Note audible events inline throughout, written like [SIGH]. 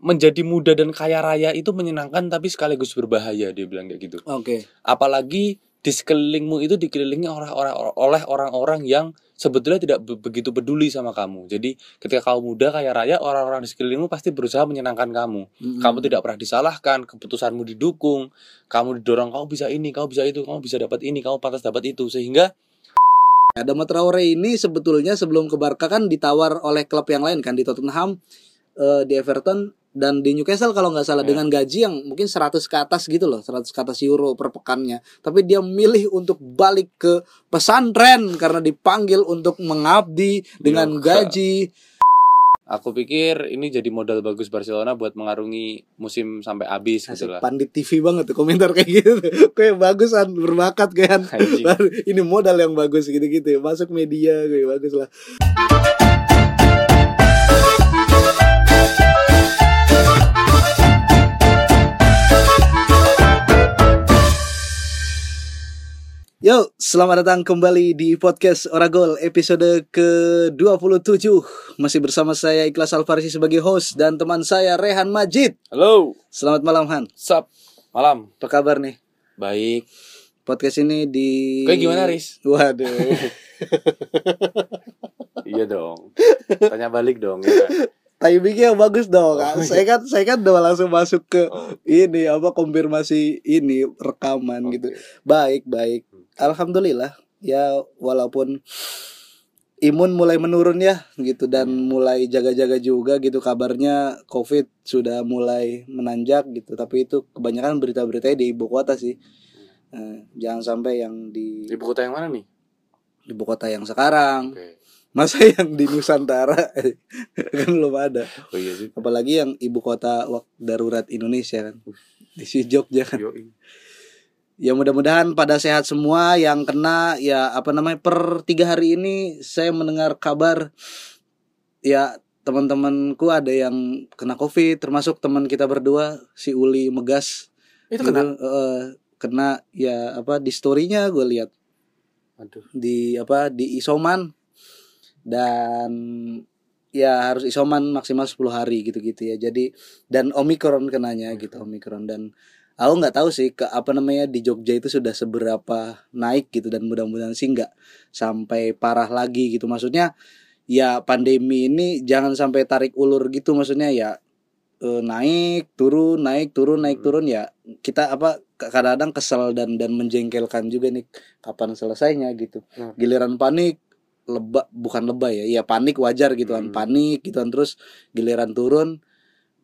menjadi muda dan kaya raya itu menyenangkan tapi sekaligus berbahaya dia bilang kayak gitu Oke. apalagi di sekelilingmu itu dikelilingi orang-orang oleh orang-orang yang sebetulnya tidak be- begitu peduli sama kamu jadi ketika kamu muda kaya raya orang-orang di sekelilingmu pasti berusaha menyenangkan kamu Mm-mm. kamu tidak pernah disalahkan keputusanmu didukung kamu didorong kamu bisa ini kamu bisa itu kamu bisa dapat ini kamu pantas dapat itu sehingga Adama Traore ini sebetulnya sebelum ke Barca kan ditawar oleh klub yang lain kan di Tottenham, eh, di Everton dan di Newcastle kalau nggak salah Ya. dengan gaji yang mungkin 100 ke atas gitu loh, 100 ke atas euro per pekannya. Tapi dia milih untuk balik ke pesantren karena dipanggil untuk mengabdi dengan Yoga. gaji aku pikir ini jadi modal bagus Barcelona buat mengarungi musim sampai habis gitu lah pandit TV banget tuh komentar kayak gitu. [LAUGHS] Kayak bagusan berbakat. Anjing. [LAUGHS] ini modal yang bagus gitu-gitu. Masuk media kayak bagus lah. Yo, selamat datang kembali di podcast Oragol episode ke-27 Masih bersama saya Ikhlas Alfarisi sebagai host Dan teman saya Rehan Majid. Halo. Selamat malam Han. Sup? Malam. Apa kabar nih? baik. Podcast ini di Kayak gimana, Riz? Waduh. [LAUGHS] Iya dong. Tanya balik dong ya. Kan? Timingnya bagus dong. Oh, iya. Saya kan saya kan udah langsung masuk ke Oh, Ini apa konfirmasi ini rekaman gitu. Oke. Baik baik Alhamdulillah Ya walaupun Imun mulai menurun ya gitu dan mulai jaga-jaga juga gitu kabarnya COVID sudah mulai menanjak gitu. Tapi itu kebanyakan berita-beritanya di ibu kota sih. Eh, jangan sampai yang di ibu kota yang mana nih? Ibu kota yang sekarang. Oke. Masa yang di Nusantara? [LAUGHS] Kan belum ada. Oh iya sih. Apalagi yang ibu kota darurat Indonesia kan. Di si Jogja kan. Yoi. Ya mudah-mudahan pada sehat semua. Yang kena ya apa namanya per tiga hari ini saya mendengar kabar ya teman-temanku ada yang kena covid termasuk teman kita berdua si Uli Megas. Itu Gitu, kena eh, kena ya apa di storynya gue lihat. Aduh. Di apa di isoman. Dan ya harus isoman maksimal 10 hari gitu-gitu ya. Jadi dan omikron kenanya gitu omikron dan aku nggak tahu sih ke apa namanya di Jogja itu sudah seberapa naik gitu dan mudah-mudahan sih nggak sampai parah lagi gitu. Maksudnya ya pandemi ini jangan sampai tarik ulur gitu maksudnya ya eh, naik turun naik turun naik Hmm. turun ya kita apa kadang-kadang kesel dan dan menjengkelkan juga nih kapan selesainya gitu Hmm. giliran panik lebak bukan lebay ya ya panik wajar gitu kan panik gitu kan terus giliran turun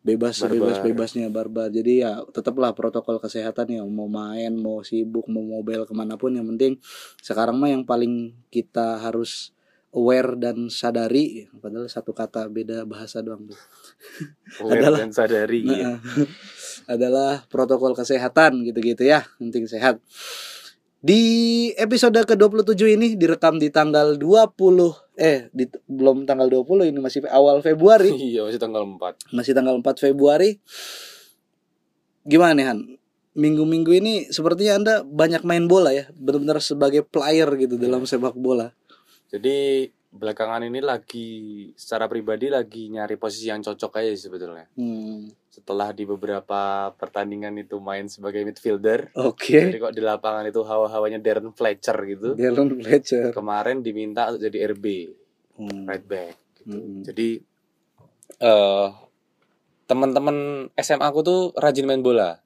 bebas Barbar. bebas bebasnya barbar. Jadi ya tetaplah protokol kesehatan ya. Mau main mau sibuk mau mobile ke mana pun. Yang penting sekarang mah yang paling kita harus aware dan sadari padahal satu kata beda bahasa doang tuh. [LAUGHS] Aware Adalah- dan sadari. [LAUGHS] Nah, adalah protokol kesehatan gitu-gitu ya. Penting sehat. Di episode ke-27 ini direkam di tanggal 20 eh di, belum tanggal 20 ini masih awal Februari. [LAUGHS] Iya masih tanggal 4 masih tanggal 4 Februari. Gimana nih Han? Minggu-minggu ini sepertinya Anda banyak main bola ya benar-benar sebagai player gitu dalam sepak bola. Jadi belakangan ini lagi secara pribadi lagi nyari posisi yang cocok aja sebetulnya. Hmm, setelah di beberapa pertandingan itu main sebagai midfielder oke. jadi kok di lapangan itu hawa-hawanya Darren Fletcher gitu. Dylan Fletcher. Kemarin diminta untuk jadi RB Hmm, right back. Gitu. hmm, jadi eh teman-teman SMA aku tuh rajin main bola.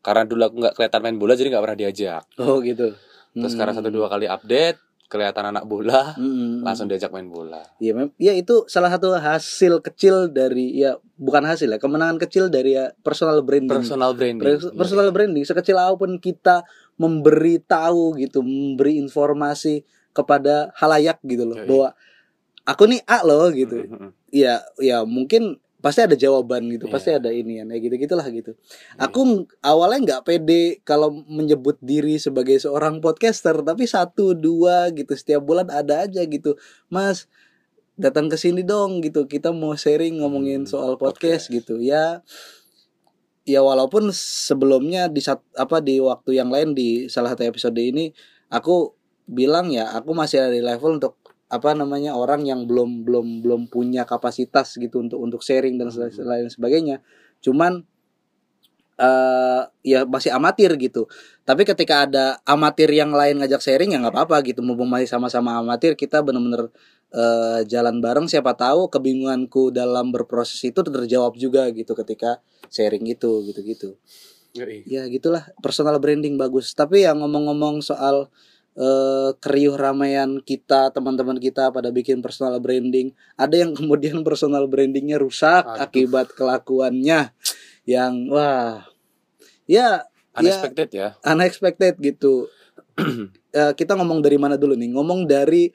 Karena dulu aku nggak kelihatan main bola jadi nggak pernah diajak. Oh gitu. Terus Hmm. sekarang satu dua kali update kelihatan anak bola Hmm. langsung diajak main bola Ya, mem- ya itu salah satu hasil kecil dari ya bukan hasil ya kemenangan kecil dari ya personal branding. personal branding Pers- personal branding sekecil apa pun kita memberi tahu gitu, memberi informasi kepada halayak gitu loh Yoi. bahwa aku nih A loh gitu. Mm-mm. Ya ya mungkin pasti ada jawaban gitu, Iya. pasti ada ini ya gitu gitulah gitu. Aku ng- awalnya nggak pede kalau menyebut diri sebagai seorang podcaster, tapi satu dua gitu setiap bulan ada aja gitu, Mas datang ke sini dong gitu, kita mau sharing ngomongin Hmm, soal podcast, podcast. gitu ya. Ya walaupun sebelumnya di saat apa di waktu yang lain di salah satu episode ini aku bilang ya aku masih ada di level untuk apa namanya orang yang belum belum belum punya kapasitas gitu untuk untuk sharing dan Hmm. lain sebagainya. Cuman eh ya masih amatir gitu. Tapi ketika ada amatir yang lain ngajak sharing ya nggak apa-apa gitu. Mumpung masih sama-sama amatir kita bener-bener eh, jalan bareng siapa tahu kebingunganku dalam berproses itu terjawab juga gitu ketika sharing itu gitu-gitu. Ya gitulah personal branding bagus. Tapi yang ngomong-ngomong soal eh, keriuh ramaian kita teman-teman kita pada bikin personal branding. Ada yang [LAUGHS] kemudian personal brandingnya rusak Aduh. akibat kelakuannya yang wah ya ya unexpected ya. unexpected gitu. [CLEARS THROAT] Eh, kita ngomong dari mana dulu nih? Ngomong dari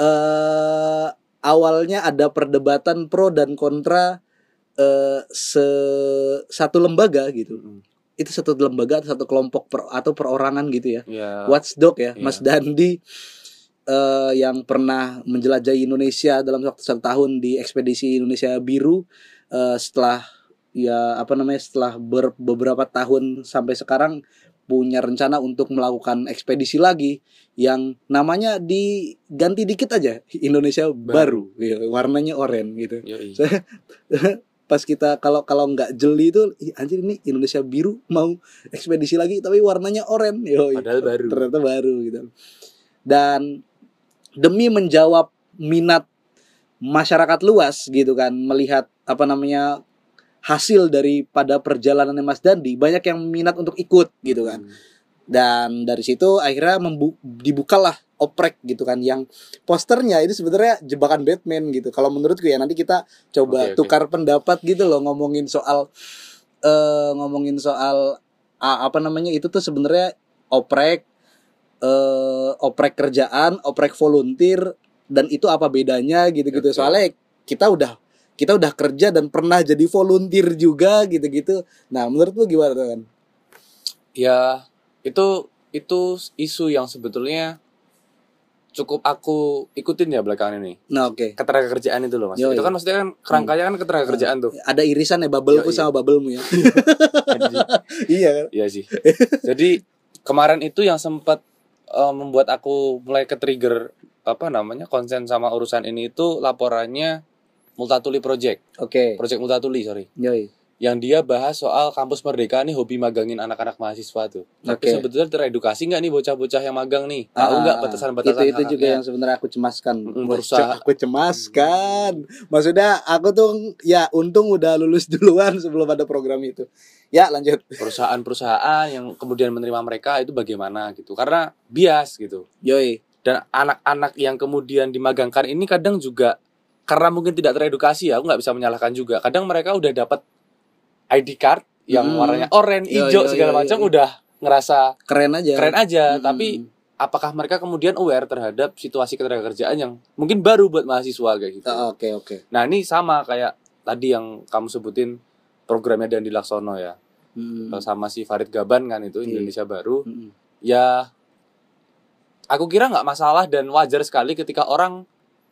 eh awalnya ada perdebatan pro dan kontra eh se satu lembaga gitu. Itu satu lembaga atau satu kelompok per- atau perorangan gitu ya. Ya. Watchdog ya Iya. Mas Dandi eh, yang pernah menjelajahi Indonesia dalam waktu satu tahun di ekspedisi Indonesia Biru eh, setelah ya apa namanya setelah ber- beberapa tahun sampai sekarang punya rencana untuk melakukan ekspedisi lagi yang namanya diganti dikit aja Indonesia baru, Ya, warnanya oranye gitu. Yoi. [LAUGHS] pas kita kalau kalau nggak jeli itu "Ih, anjir ini Indonesia biru mau ekspedisi lagi tapi warnanya oranye Yoi, Padahal baru. ternyata baru gitu dan demi menjawab minat masyarakat luas gitu kan melihat apa namanya hasil daripada perjalanannya Mas Dandi banyak yang minat untuk ikut gitu kan Hmm. dan dari situ akhirnya dibukalah oprek gitu kan yang posternya ini sebenarnya jebakan Batman gitu kalau menurutku ya nanti kita coba oke. tukar pendapat gitu loh ngomongin soal eh ngomongin soal ah, apa namanya itu tuh sebenarnya oprek eh oprek kerjaan oprek volunteer dan itu apa bedanya gitu-gitu Oke. soalnya kita udah kita udah kerja dan pernah jadi volunteer juga gitu-gitu nah menurut lu gimana tuh kan ya itu itu isu yang sebetulnya cukup aku ikutin ya belakangan ini nah oke ketenaga kerjaan itu loh mas Yoi. itu kan maksudnya kan kerangkanya kan ketenaga kerjaan tuh ada irisan ya bubble-ku sama bubble-mu ya. Anjing. [LAUGHS] iya kan? Iya sih. Jadi kemarin itu yang sempat eh, membuat aku mulai ke trigger apa namanya konsen sama urusan ini itu laporannya Multatuli Project, Oke. Project Multatuli sorry, Yoi. Yang dia bahas soal kampus merdeka nih hobi magangin anak-anak mahasiswa tuh. Tapi sebetulnya teredukasi nggak nih bocah-bocah yang magang nih? Tahu Ah, nggak batasan-batasan itu itu juga yang sebenarnya aku cemaskan. Berusaha. Aku cemaskan. Maksudnya aku tuh ya untung udah lulus [LAUGHS] duluan sebelum ada program itu. Ya lanjut. perusahaan-perusahaan yang kemudian menerima mereka itu bagaimana gitu? Karena bias gitu. Yoi. dan anak-anak yang kemudian dimagangkan ini kadang juga karena mungkin tidak teredukasi ya aku nggak bisa menyalahkan juga kadang mereka udah dapat ID card yang Hmm. warnanya oranye hijau yo, segala macam udah ngerasa Keren aja. keren aja Mm-mm. tapi apakah mereka kemudian aware terhadap situasi ketenagakerjaan yang mungkin baru buat mahasiswa kayak gitu Ah, Oke oke. nah ini sama kayak tadi yang kamu sebutin programnya Dandi Laksono ya Mm. sama si Farid Gaban kan itu Iya. Indonesia Baru Mm-mm. ya aku kira nggak masalah dan wajar sekali ketika orang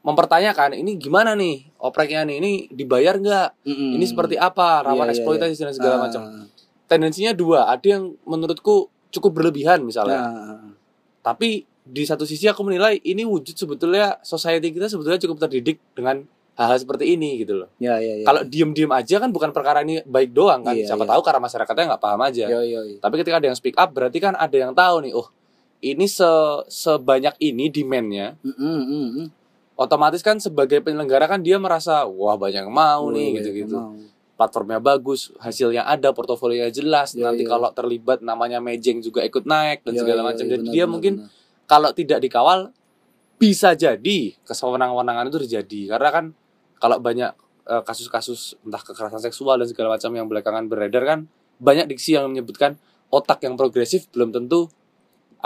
mempertanyakan ini gimana nih? Opreknya nih ini dibayar nggak? Mm-mm. ini seperti apa? Rawan Iya, iya, eksploitasi dan segala Ah, macam. Tendensinya dua. Ada yang menurutku cukup berlebihan misalnya. Ah, tapi di satu sisi aku menilai ini wujud sebetulnya society kita sebetulnya cukup terdidik dengan hal-hal seperti ini gitu loh. Ya ya ya. kalau diem-diem aja kan bukan perkara ini baik doang kan. Iya, siapa iya. tahu karena masyarakatnya nggak paham aja. Yoi, yoi. tapi ketika ada yang speak up berarti kan ada yang tahu nih oh ini se sebanyak ini demandnya mm-mm. Otomatis kan sebagai penyelenggara kan dia merasa wah banyak yang mau nih gitu-gitu. platformnya bagus hasilnya ada portofolionya jelas. Iya, nanti iya. kalau terlibat namanya mejeng juga ikut naik dan Yoi, segala yoi, macam. jadi benar, dia benar, mungkin benar. kalau tidak dikawal bisa jadi kesewenang-wenangan itu terjadi. Karena kan kalau banyak eh, kasus-kasus entah kekerasan seksual dan segala macam yang belakangan beredar kan banyak diksi yang menyebutkan otak yang progresif belum tentu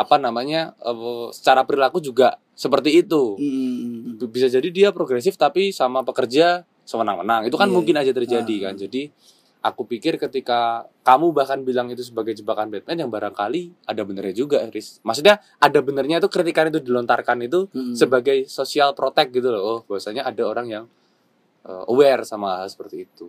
apa namanya eh, secara perilaku juga seperti itu. Mm-mm. bisa jadi dia progresif tapi sama pekerja sewenang-wenang. Itu kan Iya, mungkin aja terjadi Ah. kan. Jadi aku pikir ketika kamu bahkan bilang itu sebagai jebakan Batman yang barangkali ada benernya juga Riz. Maksudnya ada benernya itu kritikan itu dilontarkan itu Mm-mm. sebagai social protect gitu loh. Oh bahwasanya ada orang yang uh, aware sama hal seperti itu.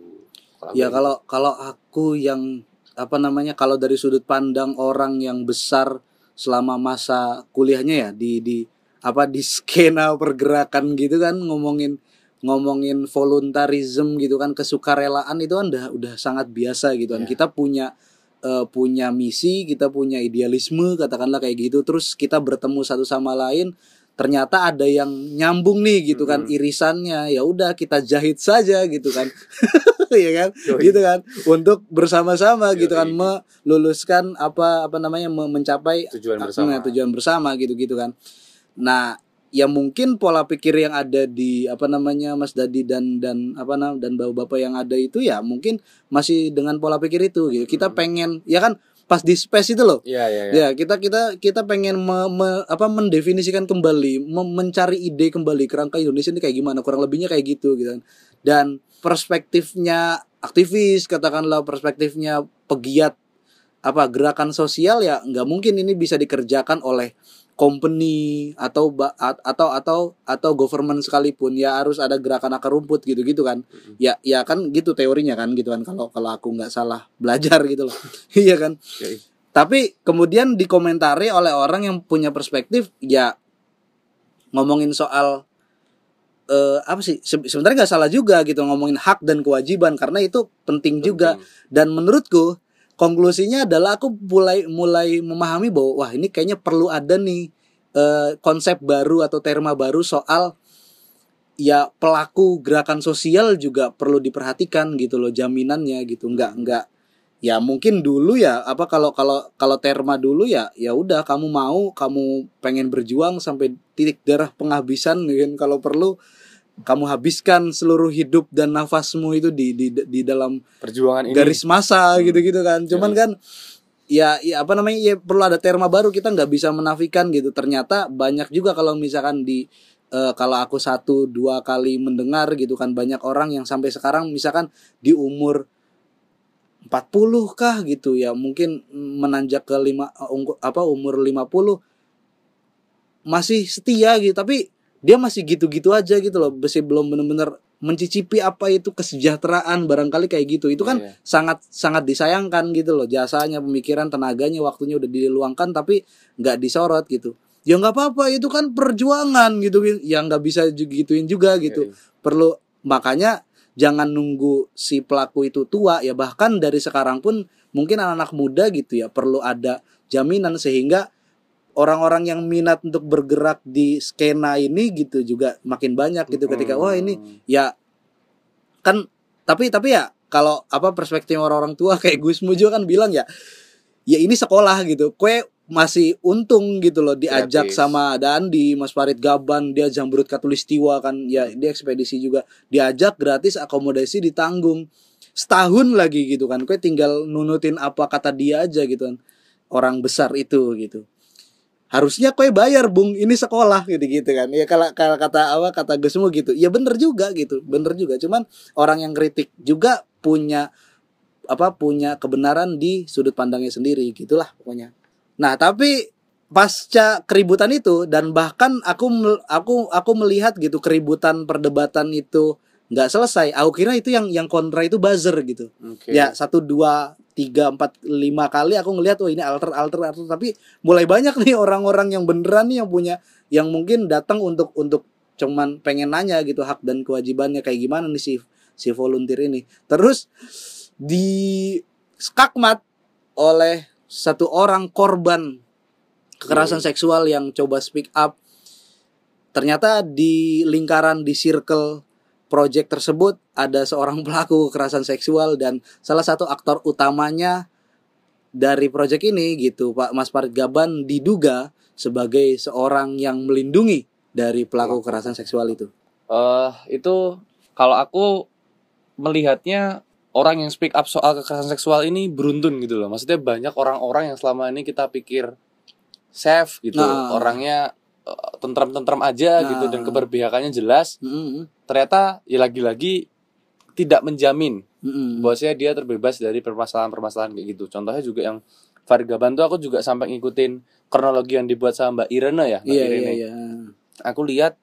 Ya aku- kalau kalau aku yang apa namanya kalau dari sudut pandang orang yang besar selama masa kuliahnya ya di di apa di skena pergerakan gitu kan ngomongin ngomongin voluntarism gitu kan kesukarelaan itu kan udah udah sangat biasa gitu kan Iya. kita punya eh, punya misi kita punya idealisme katakanlah kayak gitu terus kita bertemu satu sama lain ternyata ada yang nyambung nih gitu kan Mhm. irisannya ya udah kita jahit saja gitu kan [LAUGHS] ya kan Yoi. gitu kan untuk bersama-sama gitu kan meluluskan apa apa namanya me- mencapai Tujuan Nah, bersama. tujuan bersama gitu-gitu kan. Nah, ya mungkin pola pikir yang ada di apa namanya Mas Dadi dan dan apa nam dan bapak-bapak yang ada itu ya mungkin masih dengan pola pikir itu gitu. Kita Hmm. pengen ya kan pas di space itu loh. Iya, iya, iya. Ya, kita kita kita pengen me- me- apa mendefinisikan kembali, mem- mencari ide kembali kerangka Indonesia ini kayak gimana, kurang lebihnya kayak gitu gitu kan. Dan perspektifnya aktivis, katakanlah perspektifnya pegiat apa gerakan sosial ya nggak mungkin ini bisa dikerjakan oleh company atau atau atau atau government sekalipun ya harus ada gerakan akar rumput gitu-gitu kan. Ya ya kan gitu teorinya kan gitu kan. Kalau kalau aku nggak salah belajar [LAUGHS] gitu loh. Iya kan? Yoi. tapi kemudian dikomentari oleh orang yang punya perspektif ya ngomongin soal eh apa sih Se- sebenarnya nggak salah juga gitu ngomongin hak dan kewajiban karena itu penting juga. Penting. dan menurutku konklusinya adalah aku mulai mulai memahami bahwa wah ini kayaknya perlu ada nih eh, konsep baru atau terma baru soal ya pelaku gerakan sosial juga perlu diperhatikan gitu loh jaminannya gitu. Nggak nggak. Ya mungkin dulu ya apa kalau kalau kalau terma dulu ya ya udah kamu mau kamu pengen berjuang sampai titik darah penghabisan mungkin kalau perlu kamu habiskan seluruh hidup dan nafasmu itu di di di dalam Perjuangan ini. garis masa Hmm. gitu-gitu kan. Cuman Yoi. kan ya, ya apa namanya ya perlu ada terma baru kita nggak bisa menafikan gitu. Ternyata banyak juga kalau misalkan di eh, kalau aku satu dua kali mendengar gitu kan banyak orang yang sampai sekarang misalkan di umur 40 kah gitu ya mungkin menanjak ke lima eh, apa umur 50 masih setia gitu tapi dia masih gitu-gitu aja gitu loh masih belum bener-bener mencicipi apa itu kesejahteraan barangkali kayak gitu itu kan Iya. sangat sangat disayangkan gitu loh jasanya pemikiran tenaganya waktunya udah diluangkan tapi nggak disorot gitu ya nggak apa-apa itu kan perjuangan gitu yang nggak bisa gituin juga gitu Yoi. perlu makanya jangan nunggu si pelaku itu tua ya bahkan dari sekarang pun mungkin anak-anak muda gitu ya perlu ada jaminan sehingga orang-orang yang minat untuk bergerak di skena ini gitu juga makin banyak gitu ketika wah ini ya kan tapi tapi ya kalau apa perspektif orang-orang tua [LAUGHS] kayak Gus Mujo kan bilang ya ya ini sekolah gitu kue masih untung gitu loh diajak Gratis. sama Dandi Mas Farid Gaban dia Jambrut Katulistiwa kan ya dia ekspedisi juga diajak gratis akomodasi ditanggung setahun lagi gitu kan kue tinggal nunutin apa kata dia aja gitu kan orang besar itu gitu harusnya kue bayar bung. Ini sekolah gitu gitu kan. Ya kalau kalau kata apa kata Gusmu gitu. Ya bener juga gitu. Bener juga. Cuman orang yang kritik juga punya apa punya kebenaran di sudut pandangnya sendiri gitulah pokoknya. Nah tapi pasca keributan itu dan bahkan aku aku aku melihat gitu keributan perdebatan itu nggak selesai. Aku kira itu yang yang kontra itu buzzer gitu. Oke. ya satu dua tiga empat lima kali aku ngelihat oh ini alter alter alter. Tapi mulai banyak nih orang-orang yang beneran nih yang punya yang mungkin datang untuk untuk cuman pengen nanya gitu hak dan kewajibannya kayak gimana nih si si volunteer ini. Terus di skakmat oleh satu orang korban kekerasan Yoi. seksual yang coba speak up. Ternyata di lingkaran di circle project tersebut ada seorang [LAUGHS] pelaku kekerasan seksual dan salah satu aktor utamanya dari project ini gitu Pak Mas Farid Gaban diduga sebagai seorang yang melindungi dari pelaku kekerasan seksual itu. Eh, itu kalau aku melihatnya orang yang speak up soal kekerasan seksual ini beruntun gitu loh. Maksudnya banyak orang-orang yang selama ini kita pikir safe gitu, Nah. orangnya eh, tentram-tentram aja gitu dan Nah. keberpihakannya jelas. Mm-mm. Ternyata ya lagi-lagi tidak menjamin Mm-mm. bahwasanya dia terbebas dari permasalahan-permasalahan kayak gitu. Contohnya juga yang Farid Gaban tuh aku juga sampai ngikutin kronologi yang dibuat sama Mbak Irene ya, Mbak Iya Irene. iya iya. Aku lihat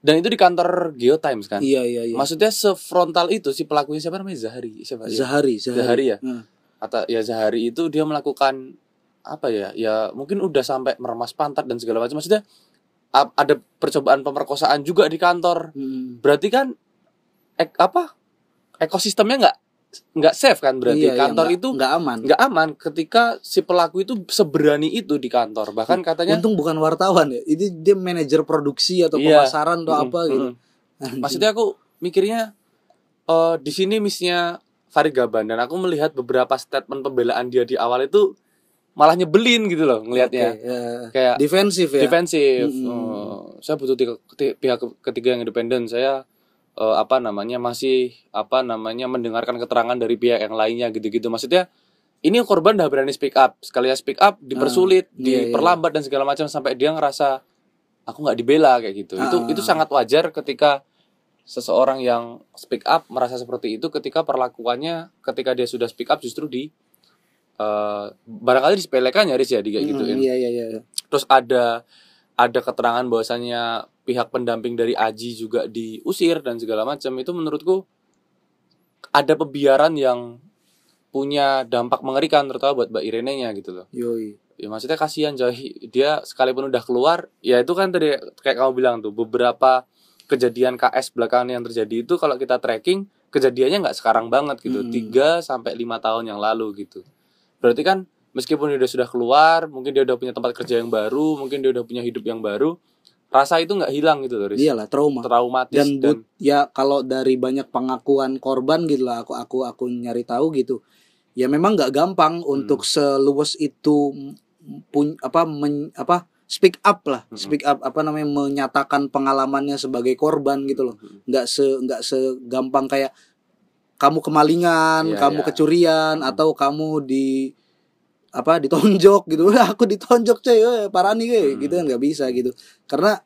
dan itu di kantor Geotimes kan. Iya iya iya. Maksudnya sefrontal itu si pelakunya siapa namanya Zahari siapa ya? Zahari, Zahari. Zahari ya? Hmm. Atau ya Zahari itu dia melakukan apa ya? Ya mungkin udah sampai meremas pantat dan segala macam. Maksudnya ada percobaan pemerkosaan juga di kantor Hmm. berarti kan ek, apa ekosistemnya nggak nggak safe kan berarti Iya, iya, kantor nggak- itu nggak aman. nggak aman ketika si pelaku itu seberani itu di kantor bahkan katanya Untung bukan wartawan ya. Ini dia manajer produksi atau Iya. pemasaran atau Mm, apa gitu. mm. maksudnya aku mikirnya eh di sini misinya Farid Gaban dan aku melihat beberapa statement pembelaan dia di awal itu malah nyebelin gitu loh ngelihatnya Oke, ya. kayak defensif ya. defensif Mm-mm. Eh, saya butuh tiga- keti- pihak ketiga yang independen saya eh, apa namanya masih apa namanya mendengarkan keterangan dari pihak yang lainnya gitu-gitu maksudnya ini korban udah berani speak up sekalian speak up dipersulit Ah, iya, iya. diperlambat dan segala macam sampai dia ngerasa aku nggak dibela kayak gitu itu Ah. itu sangat wajar ketika seseorang yang speak up merasa seperti itu ketika perlakuannya ketika dia sudah speak up justru di eh, barangkali disepelekan nyaris ya di kayak gitu Hmm, iya iya iya. terus ada ada keterangan bahwasannya pihak pendamping dari Aji juga diusir dan segala macam itu menurutku ada pembiaran yang punya dampak mengerikan terutama buat Mbak Irene nya gitu loh Yoi. ya maksudnya kasihan coy dia sekalipun udah keluar ya itu kan tadi kayak kamu bilang tuh beberapa kejadian KS belakangan yang terjadi itu kalau kita tracking kejadiannya nggak sekarang banget gitu Hmm. 3 sampai lima tahun yang lalu gitu berarti kan meskipun dia sudah keluar mungkin dia udah punya tempat kerja yang baru mungkin dia udah punya hidup yang baru rasa itu nggak hilang gitu loh Riz. Iyalah trauma. traumatis dan, dan, but, ya kalau dari banyak pengakuan korban gitu lah aku aku aku nyari tahu gitu ya memang nggak gampang Hmm. untuk seluas itu pun apa men, apa speak up lah Mm-mm. speak up apa namanya menyatakan pengalamannya sebagai korban gitu loh Mm-mm. nggak se nggak segampang kayak kamu kemalingan Iya, kamu iya. kecurian Mm. atau kamu di apa ditonjok gitu [LAUGHS] aku ditonjok coy eh, parah nih weh." Hmm. gitu kan nggak bisa gitu karena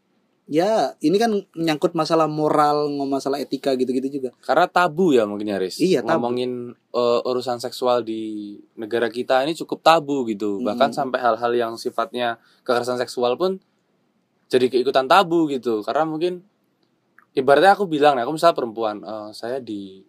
ya ini kan menyangkut masalah moral ngomong masalah etika gitu-gitu juga karena tabu ya mungkin ya Riz Iya, tabu. ngomongin eh, urusan seksual di negara kita ini cukup tabu gitu Hmm. bahkan sampai hal-hal yang sifatnya kekerasan seksual pun jadi keikutan tabu gitu karena mungkin ibaratnya aku bilang nih aku misalnya perempuan eh, saya di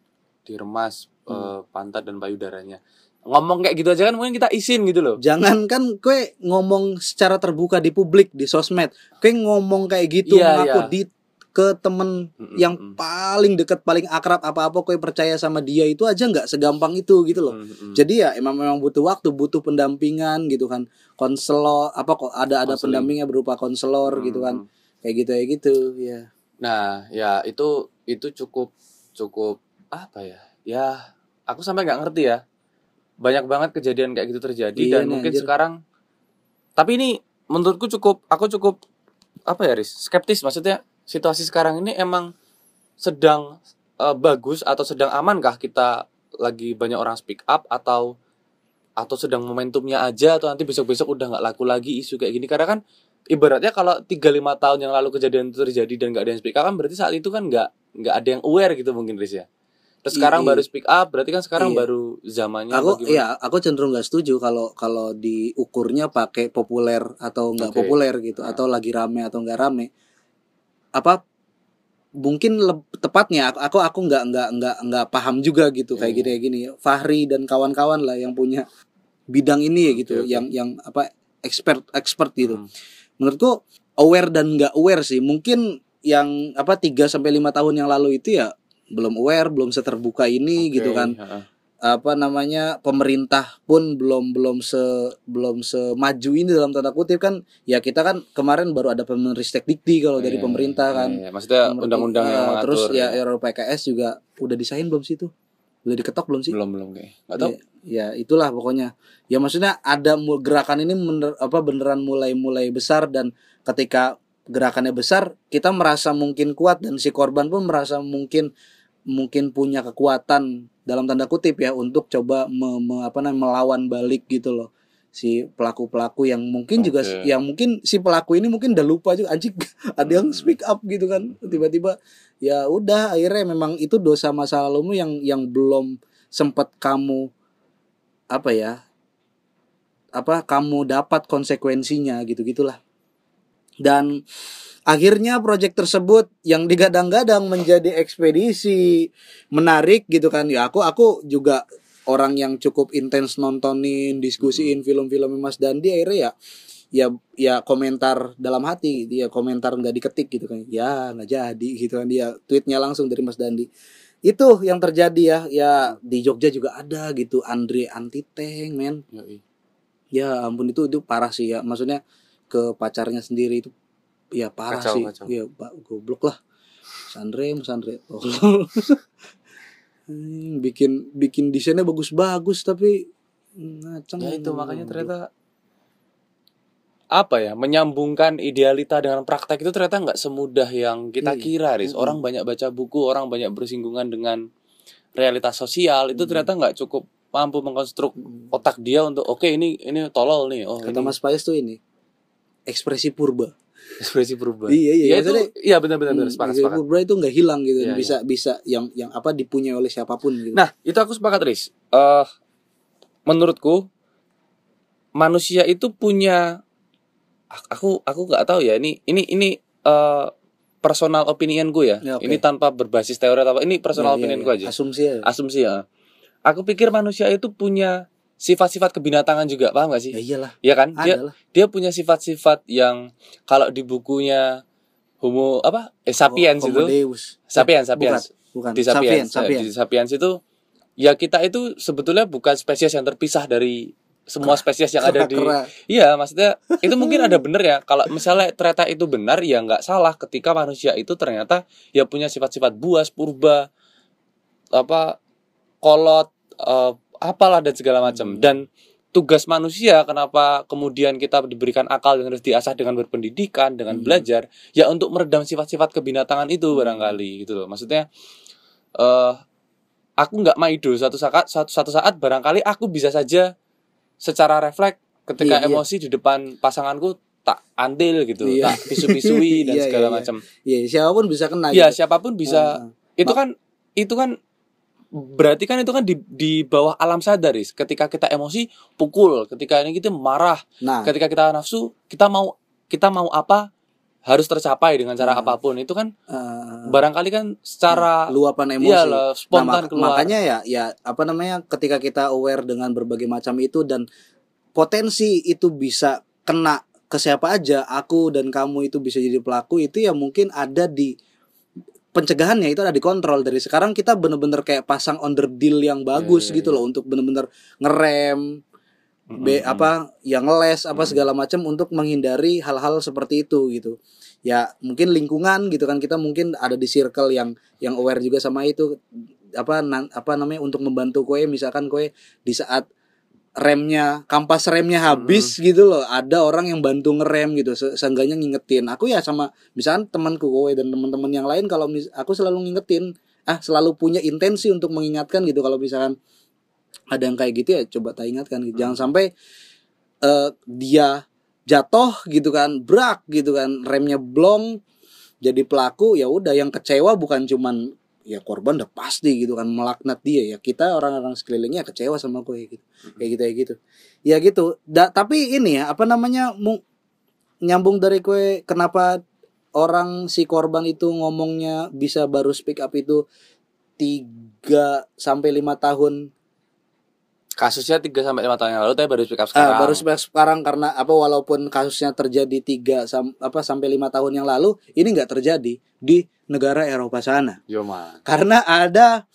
diremas Hmm. pantat dan payudaranya ngomong kayak gitu aja kan mungkin kita izin gitu loh jangan kan kue ngomong secara terbuka di publik di sosmed kue ngomong kayak gitu Iya, ngaku iya. di ke temen yang mm. paling deket paling akrab apa-apa kue percaya sama dia itu aja nggak segampang itu gitu loh Mm-mm. jadi ya emang memang butuh waktu butuh pendampingan gitu kan konselor apa kok ada ada Konseling. pendampingnya berupa konselor gitu kan Mm. kayak gitu kayak gitu ya Nah, ya itu itu cukup cukup apa ya? Ya, aku sampai nggak ngerti ya. Banyak banget kejadian kayak gitu terjadi Iya dan nih, mungkin anjir. sekarang tapi ini menurutku cukup aku cukup apa ya, Riz? Skeptis maksudnya situasi sekarang ini emang sedang eh, bagus atau sedang amankah kita lagi banyak orang speak up atau atau sedang momentumnya aja atau nanti besok-besok udah nggak laku lagi isu kayak gini karena kan ibaratnya kalau 3 5 tahun yang lalu kejadian itu terjadi dan nggak ada yang speak up kan berarti saat itu kan nggak nggak ada yang aware gitu mungkin Riz ya. Terus sekarang Iya. baru speak up berarti kan sekarang Iya. baru zamannya aku ya aku cenderung nggak setuju kalau kalau diukurnya pakai populer atau nggak Oke. populer gitu Nah. atau lagi rame atau nggak rame apa mungkin tepatnya aku aku nggak nggak nggak nggak paham juga gitu kayak Iya. gini kayak gini Fahri dan kawan-kawan lah yang punya bidang ini ya gitu Oke, oke. yang yang apa expert expert gitu Hmm. menurutku aware dan nggak aware sih mungkin yang apa 3 sampai lima tahun yang lalu itu ya belum aware belum seterbuka ini Oke, gitu kan. heeh. apa namanya pemerintah pun belum belum se belum semaju ini dalam tanda kutip kan. Ya kita kan kemarin baru ada Pemerintah Dikti kalau dari Iya, pemerintah kan. iya, maksudnya undang-undang yang eh, mengatur terus ya RUU PKS juga udah disahin belum sih itu? Udah diketok belum sih? Belum belum kayak nggak tahu. Ya, ya itulah pokoknya. Ya maksudnya ada gerakan ini bener, apa beneran mulai mulai besar dan ketika gerakannya besar kita merasa mungkin kuat dan si korban pun merasa mungkin mungkin punya kekuatan dalam tanda kutip ya untuk coba me- me- apa namanya melawan balik gitu loh si pelaku pelaku yang mungkin juga Oke. yang mungkin si pelaku ini mungkin udah lupa juga anjing [LAUGHS] ada yang Hmm. speak up gitu kan tiba-tiba ya udah akhirnya memang itu dosa masa lalumu yang yang belum sempat kamu apa ya apa kamu dapat konsekuensinya gitu gitulah dan akhirnya proyek tersebut yang digadang-gadang menjadi ekspedisi menarik gitu kan. Ya aku aku juga orang yang cukup intens nontonin diskusiin film-film Mas Dandi akhirnya ya ya ya komentar dalam hati dia komentar nggak diketik gitu kan. Ya nggak jadi gitu kan. Dia tweetnya langsung dari Mas Dandi. Itu yang terjadi ya ya di Jogja juga ada gitu Andre anti tank men ya ampun itu itu parah sih ya. Maksudnya ke pacarnya sendiri itu ya parah Kacau, sih kacau. ya pak goblok lah Mas Andre Mas Andre tolol. Hmm, bikin bikin desainnya bagus-bagus tapi ngaceng Ya itu makanya ternyata apa ya menyambungkan idealita dengan praktek itu ternyata nggak semudah yang kita Iya. kira, Riz. Orang banyak baca buku, orang banyak bersinggungan dengan realitas sosial itu ternyata nggak cukup mampu mengkonstruk otak dia untuk oke ini ini tolol nih, oh kata ini Mas Pais tuh ini ekspresi purba ekspresi perubahan. Iya, iya, Ya, itu maksudnya- iya benar-benar Hmm, sepakat sepakat. purba itu nggak hilang gitu Iya, bisa bisa yang yang apa dipunyai oleh siapa pun gitu Nah, itu aku sepakat, Riz. Eh menurutku manusia itu punya aku aku nggak tahu ya ini ini ini eh personal opinion gue ya. Ya, oke. Ini tanpa berbasis teori atau apa. Ini personal Iya, iya, opinion iya. gue aja. asumsi ya Asumsi ya. Aku pikir manusia itu punya sifat-sifat kebinatangan juga, paham gak sih? ya iyalah Iya kan? Dia dia punya sifat-sifat yang kalau di bukunya Homo apa? Eh, sapiens Homo itu. Deus. Sapiens, sapiens. bukan di sapiens sapiens, sapiens, di sapiens itu ya kita itu sebetulnya bukan spesies yang terpisah dari semua spesies yang ada di iya maksudnya itu mungkin ada bener ya kalau misalnya ternyata itu benar ya nggak salah ketika manusia itu ternyata ya punya sifat-sifat buas purba apa kolot eh, apalah dan segala macam Hmm. dan tugas manusia kenapa kemudian kita diberikan akal yang harus diasah dengan berpendidikan dengan Hmm. belajar ya untuk meredam sifat-sifat kebinatangan itu barangkali gitu loh maksudnya eh aku nggak maido suatu saat suatu, suatu saat barangkali aku bisa saja secara refleks ketika Iya, iya. emosi di depan pasanganku tak andil gitu Iya. tak pisu-pisui [LAUGHS] dan Iya, segala iya, iya. macam Iya, siapa pun bisa kena ya gitu. siapa pun bisa Nah, itu kan itu kan berarti kan itu kan di, di bawah alam sadar Riz. ketika kita emosi pukul. Ketika ini kita marah. Nah. Ketika kita nafsu kita mau kita mau apa harus tercapai dengan cara Hmm. apa pun. Itu kan eh, barangkali kan secara luapan emosi. iya lah, Nah, spontan mak- keluar. makanya ya ya apa namanya ketika kita aware dengan berbagai macam itu dan potensi itu bisa kena ke siapa aja aku dan kamu itu bisa jadi pelaku itu ya mungkin ada di pencegahannya itu ada dikontrol dari sekarang kita bener-bener kayak pasang the deal yang bagus Iya, iya, gitu iya. loh untuk bener-bener ngerem be Mm-mm. apa yang ngeles apa segala macam untuk menghindari hal-hal seperti itu gitu ya mungkin lingkungan gitu kan kita mungkin ada di circle yang yang aware juga sama itu apa nan- apa namanya untuk membantu koe misalkan koe di saat remnya kampas remnya habis gitu loh. Ada orang yang bantu ngerem gitu Se- seenggaknya ngingetin. Aku ya sama misalkan temanku kowe dan teman-teman yang lain kalau mis- aku selalu ngingetin. Ah selalu punya intensi untuk mengingatkan gitu. Kalau misalkan ada yang kayak gitu ya coba tak ingatkan gitu. jangan sampai eh, dia jatuh gitu kan brak gitu kan remnya blong jadi pelaku ya udah yang kecewa bukan cuman ya korban udah pasti gitu kan melaknat dia ya. Kita orang-orang sekelilingnya kecewa sama gue gitu. Kayak gitu kayak gitu. Ya gitu. Da- tapi ini ya apa namanya mu- nyambung dari kue kenapa orang si korban itu ngomongnya bisa baru speak up itu tiga sampai lima tahun kasusnya 3 sampai 5 tahun yang lalu tapi baru speak up sekarang. Ah, baru sekarang. sekarang karena apa walaupun kasusnya terjadi tiga sam, apa sampai lima tahun yang lalu ini nggak terjadi di negara Eropa sana Yo man. karena ada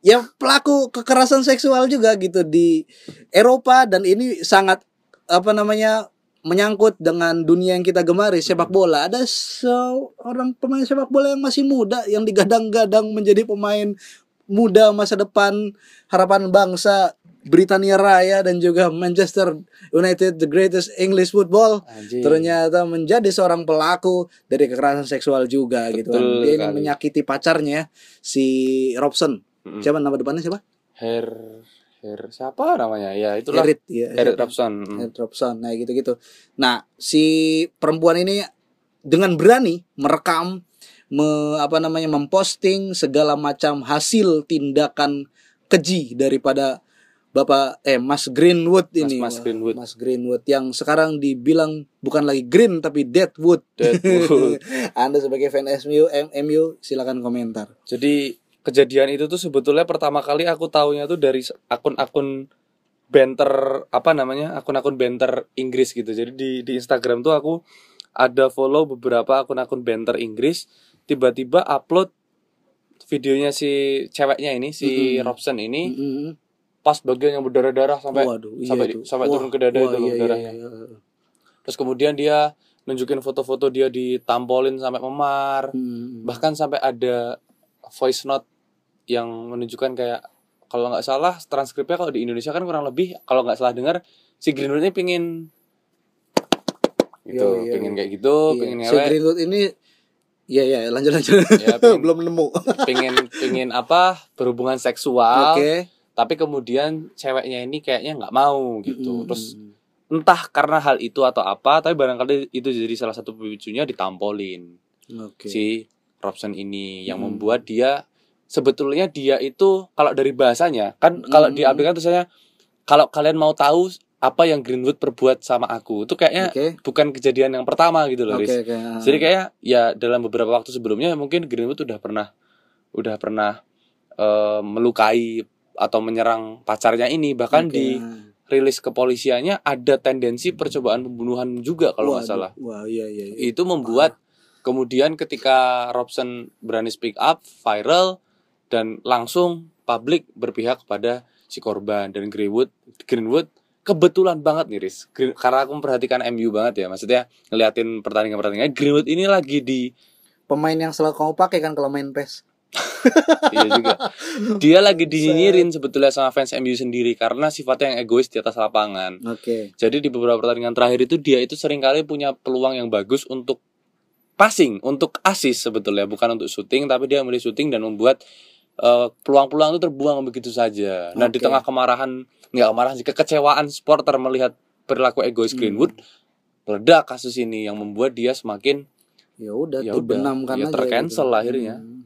ya pelaku kekerasan seksual juga gitu di Eropa dan ini sangat apa namanya menyangkut dengan dunia yang kita gemari sepak bola ada seorang pemain sepak bola yang masih muda yang digadang-gadang menjadi pemain muda masa depan harapan bangsa Britania Raya dan juga Manchester United the greatest English football Anjing. ternyata menjadi seorang pelaku dari kekerasan seksual juga gitu kan. Betul Dia ini menyakiti pacarnya si Robson. Mm-mm. Siapa nama depannya siapa? Her Her siapa namanya? Ya itulah Erit ya. Eric Robson. Mm. Erit Robson. Nah, gitu-gitu. Nah, si perempuan ini dengan berani merekam me, apa namanya memposting segala macam hasil tindakan keji daripada Bapak eh Mas Greenwood ini. Mas Greenwood. Mas Greenwood yang sekarang dibilang bukan lagi green tapi deadwood. Deadwood. [LAUGHS] Anda sebagai fan MU, M- MU silakan komentar. Jadi kejadian itu tuh sebetulnya pertama kali aku tahunya tuh dari akun-akun banter apa namanya akun-akun banter Inggris gitu jadi di di Instagram tuh aku ada follow beberapa akun-akun banter Inggris tiba-tiba upload videonya si ceweknya ini si Mm-mm. Robson ini Mm-mm. Pas bagian yang berdarah-darah sampai Waduh, iya sampai itu. sampai Wah, turun ke dada wah, itu iya, iya, darahnya iya. terus kemudian dia nunjukin foto-foto dia ditampolin sampai memar Mm. bahkan sampai ada voice note yang menunjukkan kayak kalau nggak salah transkripnya kalau di Indonesia kan kurang lebih kalau nggak salah dengar si Greenwood ini pingin gitu Iya, iya, pingin iya. kayak gitu Iya. pingin Si ngewek Greenwood ini Iya ya lanjut lanjut. ya [LAUGHS] pingin, Belum nemu. pingin pingin apa berhubungan seksual Oke. Tapi kemudian ceweknya ini kayaknya nggak mau gitu Mm-mm. terus entah karena hal itu atau apa tapi barangkali itu jadi salah satu pemicunya ditampolin Oke. si Robson ini yang Hmm. membuat dia sebetulnya dia itu kalau dari bahasanya kan kalau Hmm. diambilkan tulisannya kalau kalian mau tahu apa yang Greenwood perbuat sama aku itu kayaknya Oke. bukan kejadian yang pertama gitu loh Oke Riz. oke. ah. jadi kayak ya dalam beberapa waktu sebelumnya mungkin Greenwood udah pernah udah pernah eh, melukai atau menyerang pacarnya ini bahkan Oke, di rilis kepolisiannya ada tendensi percobaan pembunuhan juga kalau nggak salah. Wah, iya iya iya. itu membuat kemudian ketika Robson berani speak up viral dan langsung publik berpihak kepada si korban. Dan Greenwood Greenwood kebetulan banget nih Riz. Green- karena aku memperhatikan MU banget ya. Maksudnya ngeliatin pertandingan pertandingan Greenwood ini lagi di Pemain yang selalu kamu pakai kan kalau main PES. Iya juga [LAUGHS] dia lagi dinyinyirin sebetulnya sama fans MU sendiri karena sifatnya yang egois di atas lapangan Oke. Jadi di beberapa pertandingan terakhir itu dia itu sering kali punya peluang yang bagus untuk passing, untuk assist sebetulnya, bukan untuk shooting, tapi dia memilih shooting dan membuat eh, peluang-peluang itu terbuang begitu saja. Nah, di Oke. tengah kemarahan, nggak kemarahan sih, kekecewaan supporter melihat perilaku egois Hmm. Greenwood, meledak kasus ini yang membuat dia semakin Ya udah Ya dibenamkan udah, ya tercancel gitu. akhirnya. Hmm.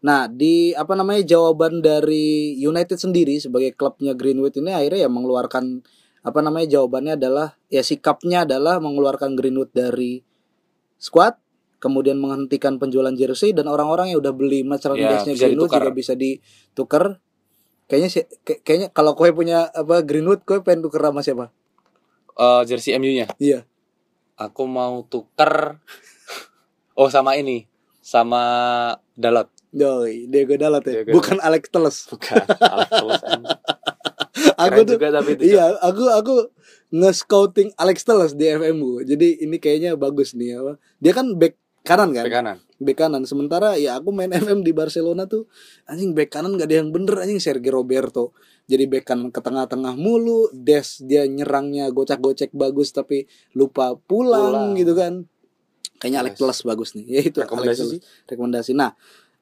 Nah, di apa namanya jawaban dari United sendiri sebagai klubnya Greenwood ini akhirnya ya mengeluarkan apa namanya jawabannya adalah ya sikapnya adalah mengeluarkan Greenwood dari squad kemudian menghentikan penjualan jersey dan orang-orang yang udah beli merchandise-nya Ya, Greenwood ditukar. juga bisa ditukar. Kayaknya sih kayak- kayaknya kalau kowe punya apa Greenwood kowe pengen tuker sama siapa? eh, jersey MU-nya. Iya. Aku mau tuker Oh, sama ini. Sama Dalot. Doi, Diego Dalot ya. Diego Bukan Alex Teles. Bukan. Alex Telles, anjing. [LAUGHS] Aku tuh juga tapi itu. Iya, aku aku nge-scouting Alex Telles di FMU. Jadi ini kayaknya bagus nih apa. Dia kan back kanan kan? Bek kanan. Back kanan. Sementara ya aku main FM di Barcelona tuh anjing back kanan gak ada yang bener anjing Sergio Roberto. Jadi back kanan ke tengah-tengah mulu, Des dia nyerangnya gocek-gocek bagus tapi lupa pulang, Pulang. gitu kan. Kayaknya Alex Yes. Telles bagus nih. Ya itu Rekomendasi. Rekomendasi. Nah,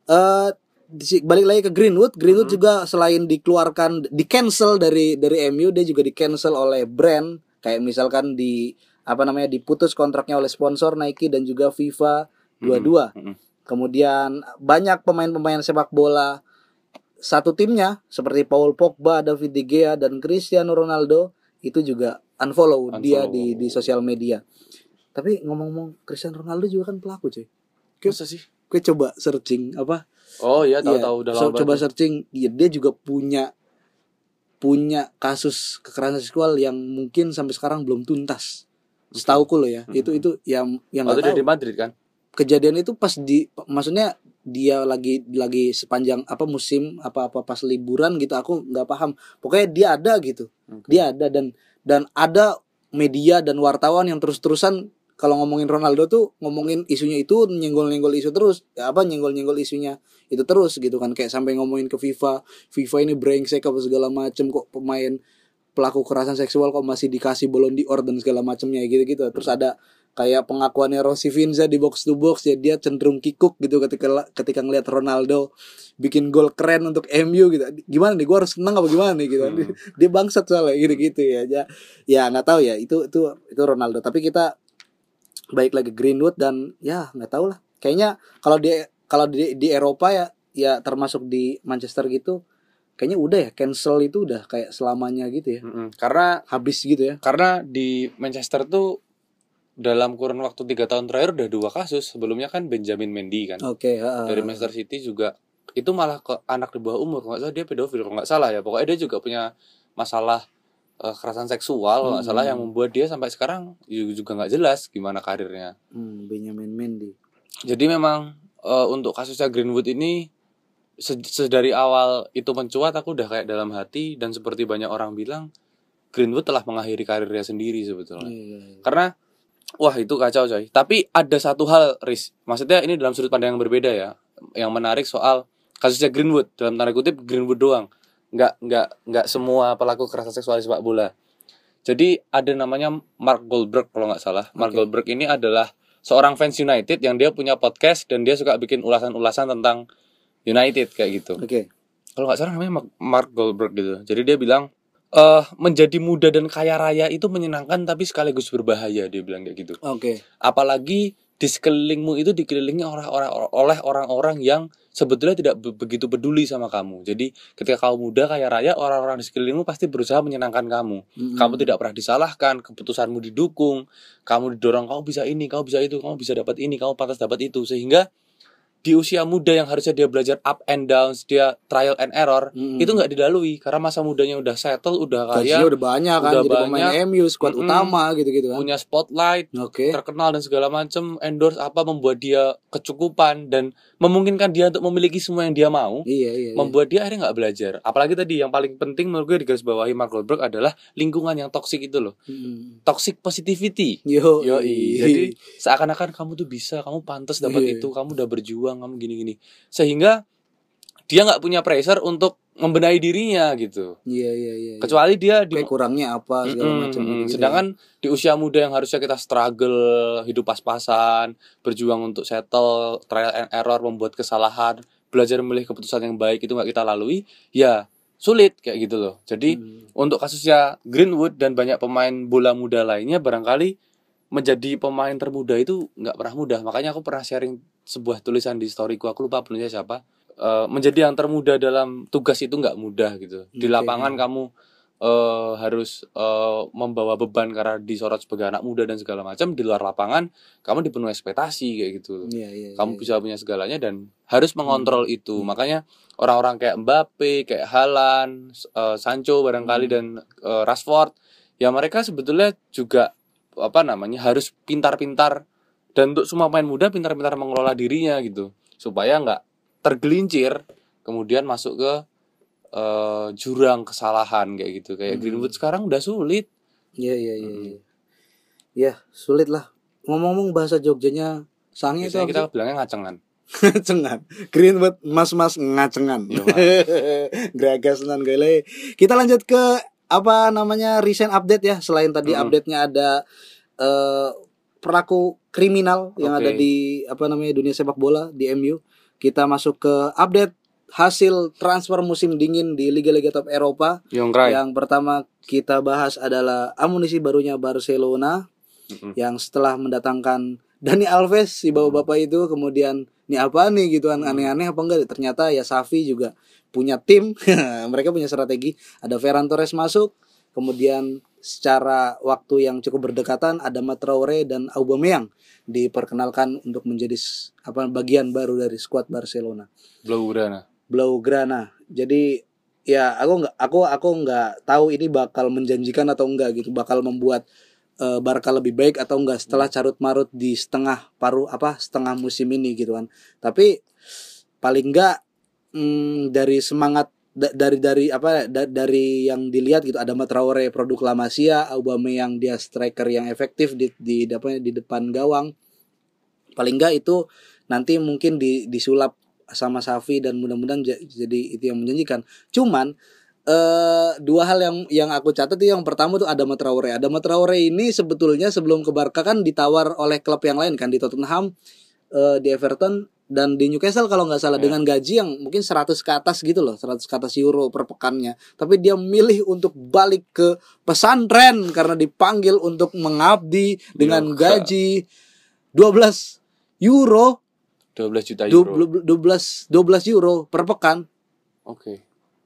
eh di- balik lagi ke Greenwood, Greenwood Hmm. juga selain dikeluarkan di cancel dari dari MU dia juga di cancel oleh brand kayak misalkan di apa namanya diputus kontraknya oleh sponsor Nike dan juga FIFA dua-dua. Mm-mm. Kemudian banyak pemain-pemain sepak bola satu timnya seperti Paul Pogba, David De Gea dan Cristiano Ronaldo itu juga unfollow, dia Unfollow. di di sosial media. Tapi ngomong-ngomong Cristiano Ronaldo juga kan pelaku cuy. Masa sih? Gue coba searching apa Oh iya tahu Iya, tahu udah so- lama. coba searching ya, dia juga punya punya kasus kekerasan seksual yang mungkin sampai sekarang belum tuntas setauku loh ya Hmm. itu itu yang yang Oh, nggak tahu di Madrid kan? kejadian itu pas di maksudnya dia lagi lagi sepanjang apa musim apa apa pas liburan gitu aku nggak paham pokoknya dia ada gitu Oke. dia ada dan dan ada media dan wartawan yang terus-terusan kalau ngomongin Ronaldo tuh ngomongin isunya itu nyenggol-nyenggol isu terus. Ya apa nyenggol-nyenggol isunya itu terus gitu kan. Kayak sampai ngomongin ke FIFA FIFA ini brengsek apa segala macem kok pemain pelaku kekerasan seksual kok masih dikasih Ballon d'Or dan segala macamnya gitu-gitu. Terus ada kayak pengakuannya Rossi Finza di box to box ya dia cenderung kikuk gitu ketika ketika ngelihat Ronaldo bikin gol keren untuk MU gitu. Gimana nih gue harus senang apa gimana nih gitu. Hmm. dia bangsat soalnya gitu gitu ya. Ya ya nggak tahu ya itu itu itu Ronaldo. Tapi kita baik lagi Greenwood dan ya nggak tahu lah. Kayaknya kalau di kalau di di Eropa ya ya termasuk di Manchester gitu kayaknya udah ya cancel itu udah kayak selamanya gitu ya. Mm-mm. Karena habis gitu ya. karena di Manchester tuh dalam kurun waktu tiga tahun terakhir udah dua kasus. Sebelumnya kan Benjamin Mendy kan. Oke heeh. dari Manchester City juga itu malah ke anak di bawah umur. Nggak salah dia pedofil kalau nggak salah ya. Pokoknya dia juga punya masalah eh, kekerasan seksual Hmm. salah yang membuat dia sampai sekarang ju- juga nggak jelas gimana karirnya. Hmm, Benjamin Mendy. Jadi memang eh, untuk kasusnya Greenwood ini se- sedari awal itu mencuat aku udah kayak dalam hati dan seperti banyak orang bilang Greenwood telah mengakhiri karirnya sendiri sebetulnya. Iya. Karena wah itu kacau coy. Tapi ada satu hal, Riz. Maksudnya ini dalam sudut pandang yang berbeda ya. Yang menarik soal kasusnya Greenwood dalam tanda kutip Greenwood doang. Nggak nggak nggak semua pelaku kekerasan seksual di sepak bola. Jadi ada namanya Mark Goldberg kalau nggak salah. Mark. Goldberg ini adalah seorang fans United yang dia punya podcast dan dia suka bikin ulasan-ulasan tentang United kayak gitu Oke. kalau nggak salah namanya Mark- Mark Goldberg gitu. Jadi dia bilang eh menjadi muda dan kaya raya itu menyenangkan tapi sekaligus berbahaya dia bilang kayak gitu. Oke. Apalagi di sekelilingmu itu dikelilingi orang-orang oleh orang-orang yang sebetulnya tidak be- begitu peduli sama kamu. Jadi ketika kamu muda kaya raya orang-orang di sekelilingmu pasti berusaha menyenangkan kamu. Mm-mm. Kamu tidak pernah disalahkan, keputusanmu didukung, kamu didorong kamu bisa ini, kamu bisa itu, kamu bisa dapat ini, kamu pantas dapat itu sehingga di usia muda yang harusnya dia belajar up and downs, dia trial and error, Mm-mm. itu nggak dilalui karena masa mudanya udah settle, udah Gajinya kaya, udah banyak kan udah jadi pemain banyak. MU squad Mm-mm. utama gitu-gitu kan. punya spotlight, Oke. terkenal dan segala macam, endorse apa membuat dia kecukupan dan memungkinkan dia untuk memiliki semua yang dia mau. Iya iya. iya. membuat dia akhirnya nggak belajar. Apalagi tadi yang paling penting menurut gue di garis bawahi Mark Goldberg adalah lingkungan yang toksik itu loh. Mm. Toxic positivity. Yo. Yoi. Jadi seakan-akan kamu tuh bisa, kamu pantas dapat Iya. itu, kamu udah berjuang, kamu gini-gini. Sehingga dia nggak punya pressure untuk membenahi dirinya gitu. Iya iya iya. iya. Kecuali dia di Kayak kurangnya apa segala Mm-mm, macam mm-mm. gitu-gitu. Sedangkan di usia muda yang harusnya kita struggle, hidup pas-pasan, berjuang untuk settle, trial and error, membuat kesalahan, belajar memilih keputusan yang baik itu nggak kita lalui, ya sulit kayak gitu loh. Jadi Hmm. untuk kasusnya Greenwood dan banyak pemain bola muda lainnya barangkali menjadi pemain termuda itu nggak pernah mudah. Makanya aku pernah sharing sebuah tulisan di storyku, aku lupa penulisnya siapa. Eh, menjadi yang termuda dalam tugas itu nggak mudah gitu. Di lapangan kamu eh, harus eh, membawa beban karena disorot sebagai anak muda dan segala macam. Di luar lapangan kamu dipenuhi ekspektasi kayak gitu Iya iya. kamu iya. bisa punya segalanya dan harus mengontrol itu Hmm. makanya orang-orang kayak Mbappe kayak Halan eh, Sancho barangkali Hmm. dan eh, Rashford ya mereka sebetulnya juga apa namanya harus pintar-pintar dan untuk semua pemain muda pintar-pintar mengelola dirinya gitu supaya nggak tergelincir kemudian masuk ke eh, jurang kesalahan kayak gitu kayak Hmm. Greenwood sekarang udah sulit Iya iya iya. Mm. iya. Ya, sulit lah. Ngomong-ngomong bahasa Jogjanya sange itu biasanya kita bilangnya ngacengan [LAUGHS] ngacengan. Greenwood mas-mas ngacengan. Iya, [LAUGHS] Geragas nan gele. Kita lanjut ke apa namanya recent update ya. Selain tadi Mm. update-nya ada eh pelaku kriminal yang Oke. ada di apa namanya dunia sepak bola di MU. Kita masuk ke update hasil transfer musim dingin di liga-liga top Eropa. Yang pertama kita bahas adalah amunisi barunya Barcelona Mm-mm. yang setelah mendatangkan Dani Alves si bapak-bapak itu kemudian ini apa nih gitu kan Hmm. aneh-aneh apa enggak ternyata ya Safi juga punya tim [LAUGHS] mereka punya strategi ada Ferran Torres masuk kemudian secara waktu yang cukup berdekatan ada Matraore dan Aubameyang diperkenalkan untuk menjadi apa bagian baru dari skuad Barcelona Blaugrana Blaugrana. Jadi ya aku nggak aku aku nggak tahu ini bakal menjanjikan atau enggak gitu, bakal membuat eh, Barca lebih baik atau enggak setelah carut marut di setengah paruh apa setengah musim ini gitu kan. Tapi paling enggak mm, dari semangat da- dari dari apa da- dari yang dilihat gitu ada Matraore produk La Masia, Aubameyang dia striker yang efektif di di apa di depan gawang. Paling enggak itu nanti mungkin di disulap sama Safi dan mudah-mudahan ja- jadi itu yang menjanjikan. Cuman eh dua hal yang yang aku catat itu yang pertama tuh ada Traore. Ada Traore ini sebetulnya sebelum ke Barca kan ditawar oleh klub yang lain kan di Tottenham, eh, di Everton dan di Newcastle kalau nggak salah Ya. dengan gaji yang mungkin 100 ke atas gitu loh, 100 ke atas euro per pekannya. Tapi dia milih untuk balik ke pesantren karena dipanggil untuk mengabdi dengan Yoga. gaji 12 euro 12 juta euro. du- 12 12 euro per pekan Oke.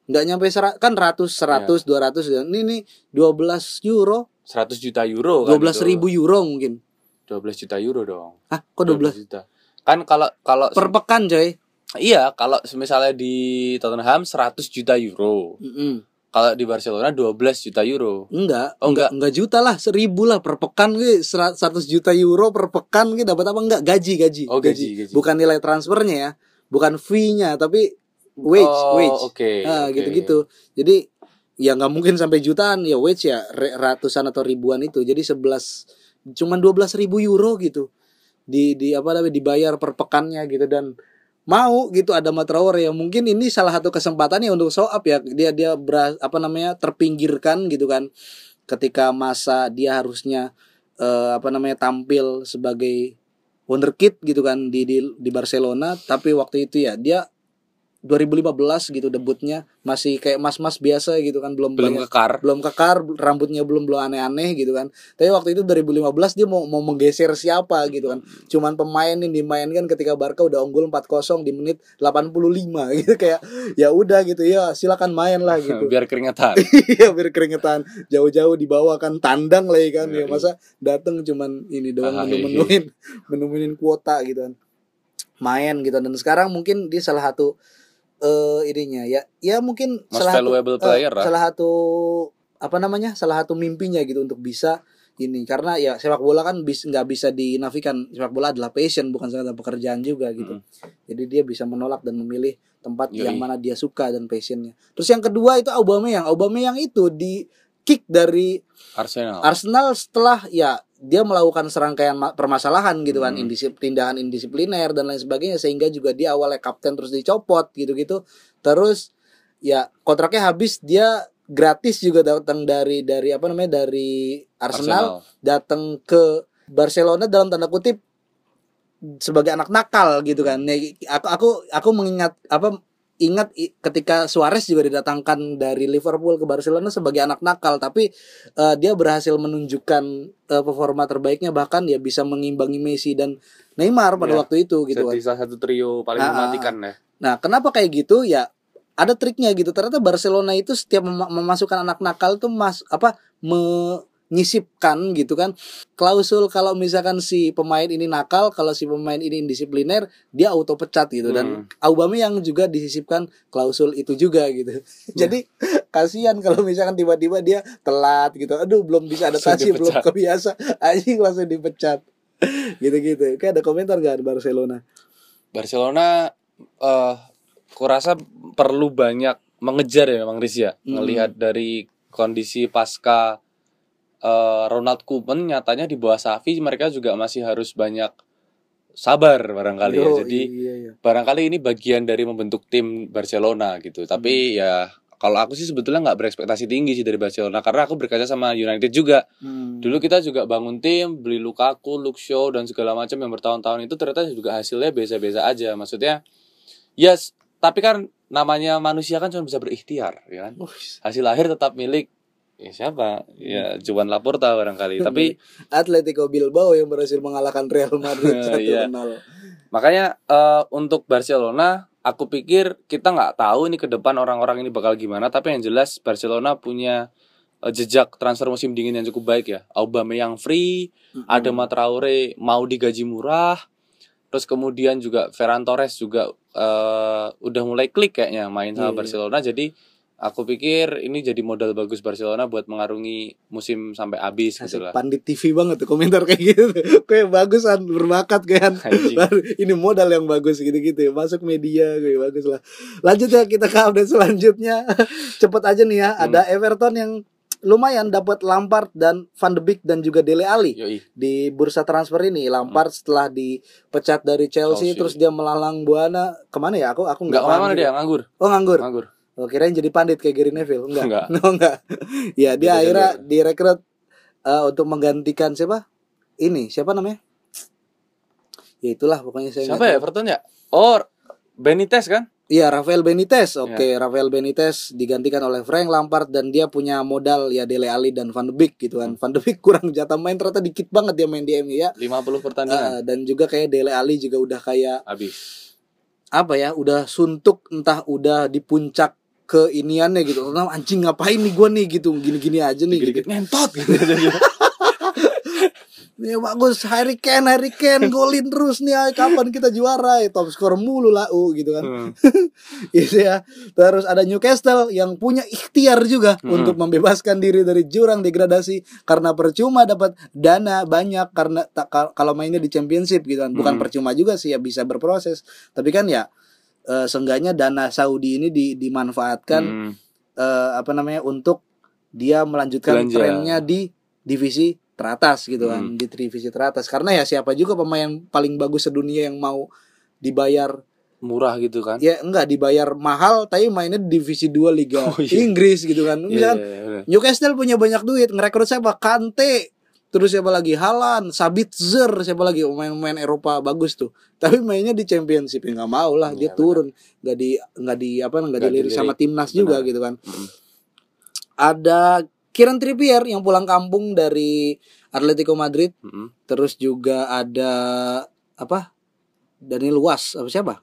nggak nyampe sera- kan ratus seratus dua ratus ya. ini nih 12 euro 100 juta euro kan 12 itu. ribu euro mungkin 12 juta euro dong. ah kok 12 juta. Kan kalau kalau per pekan coy iya, kalau misalnya di Tottenham 100 juta euro. Mm-mm. Kalau di Barcelona 12 juta euro. Enggak, Oh, enggak. enggak juta lah, seribu lah per pekan gue 100 juta euro per pekan gue dapat apa enggak gaji gaji. Oh, gaji, gaji. Bukan nilai transfernya ya, bukan fee-nya tapi wage Oh, wage. oke, Nah, oke. gitu-gitu. Jadi ya nggak mungkin sampai jutaan ya wage ya ratusan atau ribuan itu. Jadi 11 cuman 12 ribu euro gitu. Di di apa namanya dibayar per pekannya gitu. Dan mau gitu ada Traore yang mungkin ini salah satu kesempatannya untuk show up ya. Dia dia beras, apa namanya terpinggirkan gitu kan. Ketika masa dia harusnya eh, apa namanya tampil sebagai wonderkid gitu kan di di di Barcelona. Tapi waktu itu ya dia 2015 gitu debutnya masih kayak mas-mas biasa gitu kan belum Belum banyak- kekar. belum kekar rambutnya belum belum aneh-aneh gitu kan. Tapi waktu itu 2015 dia mau mau menggeser siapa gitu kan. Cuman pemain yang dimainkan ketika Barca udah unggul 4-0 di menit 85 [LAUGHS] gitu kayak ya udah gitu ya silakan main lah [LAUGHS] gitu. Biar keringetan. [LAUGHS] iya biar keringetan. Jauh-jauh dibawa kan tandang lagi kan ya. Iya. masa dateng cuman ini doang Ah, menu-menuin menu-menuin kuota gitu kan. Main gitu dan sekarang mungkin dia salah satu eh ininya ya ya mungkin Most salah satu valuable player lah. salah satu apa namanya salah satu mimpinya gitu untuk bisa ini karena ya sepak bola kan bis nggak bisa dinafikan sepak bola adalah passion bukan sekedar pekerjaan juga gitu jadi dia bisa menolak dan memilih tempat Yoi. yang mana dia suka dan passionnya terus yang kedua itu Aubameyang Aubameyang itu di kick dari Arsenal. Arsenal setelah ya dia melakukan serangkaian ma- permasalahan gitu kan Hmm. indisip, tindakan indisipliner dan lain sebagainya sehingga juga dia awalnya kapten terus dicopot gitu-gitu terus ya kontraknya habis dia gratis juga datang dari dari apa namanya dari Arsenal, datang ke Barcelona dalam tanda kutip sebagai anak nakal gitu kan. Nih, aku aku aku mengingat apa ingat ketika Suarez juga didatangkan dari Liverpool ke Barcelona sebagai anak nakal tapi eh, dia berhasil menunjukkan eh, performa terbaiknya bahkan dia bisa mengimbangi Messi dan Neymar pada Ya, waktu itu gitu kan. Jadi salah satu trio paling Ah, ah, mematikan ya. Nah, kenapa kayak gitu? Ya ada triknya gitu. Ternyata Barcelona itu setiap mem- memasukkan anak nakal itu mas apa menyisipkan gitu kan klausul kalau misalkan si pemain ini nakal, kalau si pemain ini indisipliner, dia auto pecat gitu dan Aubameyang juga disisipkan klausul itu juga gitu. [LAUGHS] Jadi kasihan kalau misalkan tiba-tiba dia telat gitu. Aduh, belum bisa adaptasi, belum kebiasa, [LAUGHS] anjing langsung dipecat. Gitu-gitu. Kayak ada komentar gak di Barcelona? Barcelona eh kurasa perlu banyak mengejar ya memang Riz ya. Hmm. Ngelihat dari kondisi pasca eh, Ronald Koeman nyatanya di bawah Xavi mereka juga masih harus banyak sabar barangkali ya. Yo, Jadi iya, iya. barangkali ini bagian dari membentuk tim Barcelona gitu. Tapi ya kalau aku sih sebetulnya nggak berekspektasi tinggi sih dari Barcelona karena aku berkaca sama United juga. Hmm. Dulu kita juga bangun tim, beli Lukaku, Luke Shaw dan segala macam yang bertahun-tahun itu ternyata juga hasilnya biasa-biasa aja. Maksudnya, yes, tapi kan namanya manusia kan cuma bisa berikhtiar, ya kan? Hasil akhir tetap milik ya siapa? Ya Juan Laporta barangkali. [LAUGHS] tapi Atletico Bilbao yang berhasil mengalahkan Real Madrid 1-0. [LAUGHS] Iya. makanya eh, untuk Barcelona, aku pikir kita nggak tahu ini ke depan orang-orang ini bakal gimana. Tapi yang jelas Barcelona punya eh, jejak transfer musim dingin yang cukup baik ya. Aubameyang free, Mm-mm. ada Traore mau digaji murah terus kemudian juga Ferran Torres juga eh, udah mulai klik kayaknya main sama Iya, iya. Barcelona jadi aku pikir ini jadi modal bagus Barcelona buat mengarungi musim sampai habis gitu lah pandit TV banget tuh komentar kayak gitu. [LAUGHS] Kayak bagusan berbakat kan. Anjing. Ini modal yang bagus gitu-gitu ya. Masuk media kayak bagus lah. Lanjut ya kita ke update selanjutnya. [LAUGHS] Cepet aja nih ya. Ada Everton yang lumayan dapat Lampard dan Van de Beek dan juga Dele Alli Yoi. di bursa transfer ini. Lampard setelah dipecat dari Chelsea, Chelsea. terus dia melalang buana ke mana ya? Aku aku nggak paham ke mana dia nganggur Oh nganggur. nganggur Oh kirain jadi pandit kayak Gary Neville. Enggak. Enggak. [LAUGHS] No, enggak. ya, dia akhirnya direkrut eh, untuk menggantikan siapa? Ini, siapa namanya? Ya itulah pokoknya saya siapa ya. Everton ya oh Benitez kan Iya, Rafael Benitez. Oke, Ya. Rafael Benitez digantikan oleh Frank Lampard dan dia punya modal ya Dele Alli dan Van de Beek gitu kan. Van de Beek [LAUGHS] kurang jatah main ternyata dikit banget dia main di MU ya. 50 pertandingan Eh, dan juga kayak Dele Alli juga udah kayak habis apa ya udah suntuk entah udah di puncak keiniannya gitu Entah, anjing ngapain nih gua nih gitu gini-gini aja nih gitu. dikit-dikit ngentot [LAUGHS] gitu Ya bagus Harry Kane, Harry Kane golin terus nih ay, kapan kita juara ya top skor mulu lah uh, gitu kan. Hmm. [LAUGHS] gitu ya. Terus ada Newcastle yang punya ikhtiar juga Hmm. untuk membebaskan diri dari jurang degradasi karena percuma dapat dana banyak karena tak kal- kalau mainnya di championship gitu kan. Bukan Hmm. percuma juga sih ya bisa berproses. Tapi kan ya eh, seenggaknya dana Saudi ini di, dimanfaatkan Hmm. eh, apa namanya untuk dia melanjutkan Belanja. trennya di divisi teratas gitu kan Hmm. di divisi teratas karena ya siapa juga pemain paling bagus sedunia yang mau dibayar murah gitu kan ya enggak dibayar mahal tapi mainnya di divisi 2 liga Oh, iya. Inggris gitu kan Iya, Misalkan iya, iya, bener. Newcastle punya banyak duit ngerekrut siapa Kante terus siapa lagi? Halan Sabitzer siapa lagi? Pemain-pemain Eropa bagus tuh. Tapi mainnya di championship ya nggak mau lah dia benar. turun. nggak di nggak di apa nggak dilirik sama timnas juga Benar. gitu kan. Mm-mm. ada Kieran Trippier yang pulang kampung dari Atletico Madrid. Mm-mm. terus juga ada apa Daniel Was apa siapa?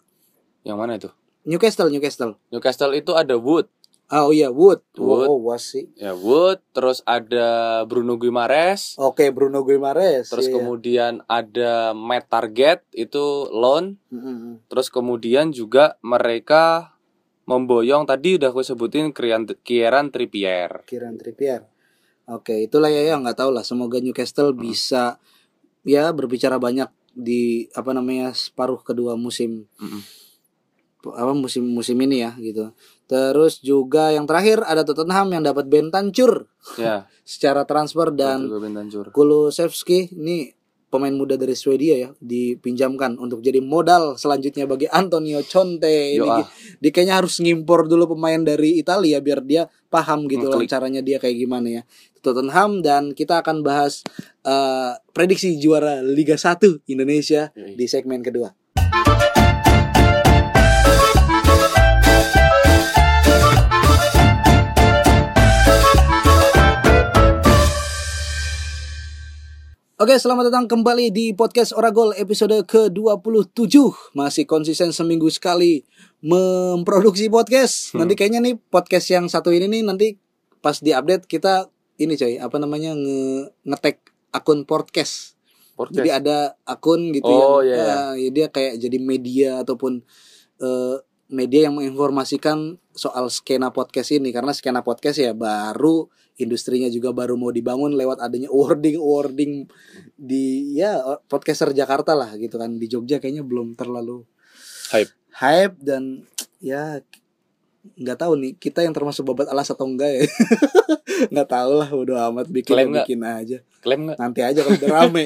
Yang mana itu? Newcastle Newcastle. Newcastle itu ada Wood oh iya Wood. Wood. Oh, Was sih. ya Wood terus ada Bruno Guimaraes Oke, Bruno Guimaraes. terus iya. kemudian ada Matt Target itu loan Mm-mm. terus kemudian juga mereka memboyong tadi udah aku sebutin Kieran, Kieran Trippier Kieran Trippier. Oke, itulah ya yang nggak tahu lah. Semoga Newcastle bisa ya berbicara banyak di apa namanya separuh kedua musim Mm-mm. Apa musim musim ini ya gitu. Terus juga yang terakhir ada Tottenham yang dapat Ben Tancur ya [LAUGHS] secara transfer dan. Kulusevski ini pemain muda dari Swedia ya dipinjamkan untuk jadi modal selanjutnya bagi Antonio Conte ini Yo, ah. gi- dia kayaknya harus ngimpor dulu pemain dari Italia biar dia paham gitu loh caranya dia kayak gimana ya Tottenham dan kita akan bahas eh, prediksi juara Liga 1 Indonesia Yoi. di segmen kedua Oke, selamat datang kembali di podcast Oragol episode ke-27. Masih konsisten seminggu sekali memproduksi podcast. Hmm. Nanti kayaknya nih podcast yang satu ini nih nanti pas di-update kita ini coy, apa namanya nge ngetek akun podcast. Podcast. Jadi ada akun gitu Oh, yang iya, iya. eh, ya dia kayak jadi media ataupun eh, media yang menginformasikan soal skena podcast ini karena skena podcast ya baru industrinya juga baru mau dibangun lewat adanya wording wording di ya podcaster Jakarta lah gitu kan di Jogja kayaknya belum terlalu Hype. hype dan ya nggak tahu nih kita yang termasuk babat alas atau enggak ya [LAUGHS] nggak tahu lah udah amat bikin Klaim nggak? bikin aja Klaim nggak? nanti aja kalau udah rame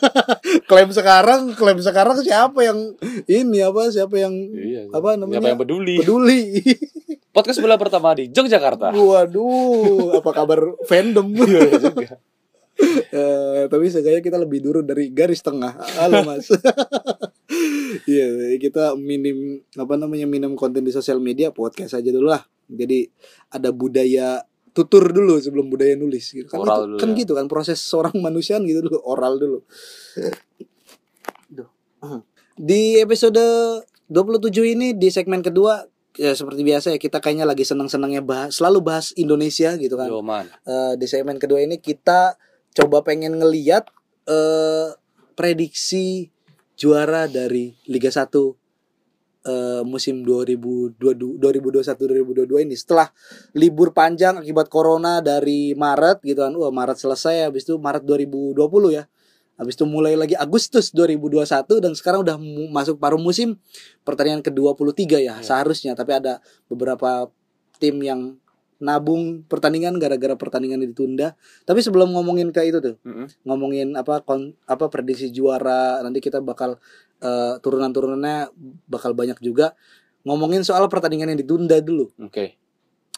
[LAUGHS] klaim sekarang klaim sekarang siapa yang ini apa siapa yang Iya. apa namanya Siapa yang peduli? peduli Podcast bola pertama di Yogyakarta. waduh apa kabar fandom Iya juga. Eh, tapi seenggaknya kita lebih dulu dari garis tengah halo mas [LAUGHS] Iya kita minim apa namanya minim konten di sosial media podcast aja dulu lah jadi ada budaya tutur dulu sebelum budaya nulis gitu kan Oral itu- dulu kan ya. gitu kan proses seorang manusia gitu dulu oral dulu Duh. di episode 27 ini di segmen kedua ya seperti biasa ya kita kayaknya lagi senang-senangnya bahas selalu bahas Indonesia gitu kan Yo man. Eh, di segmen kedua ini kita coba pengen ngeliat eh prediksi juara dari Liga 1 eh, musim 2022 2021 2022 ini setelah libur panjang akibat corona dari Maret gitu kan. Wah, Maret selesai habis itu Maret 2020 ya. Habis itu mulai lagi Agustus 2021 dan sekarang udah masuk paruh musim pertandingan ke-23 ya Ya. seharusnya tapi ada beberapa tim yang nabung pertandingan gara-gara pertandingan ditunda. Tapi sebelum ngomongin ke itu tuh, Mm-mm. ngomongin apa kon, apa prediksi juara, nanti kita bakal eh, turunan-turunannya bakal banyak juga. Ngomongin soal pertandingan yang ditunda dulu. Oke.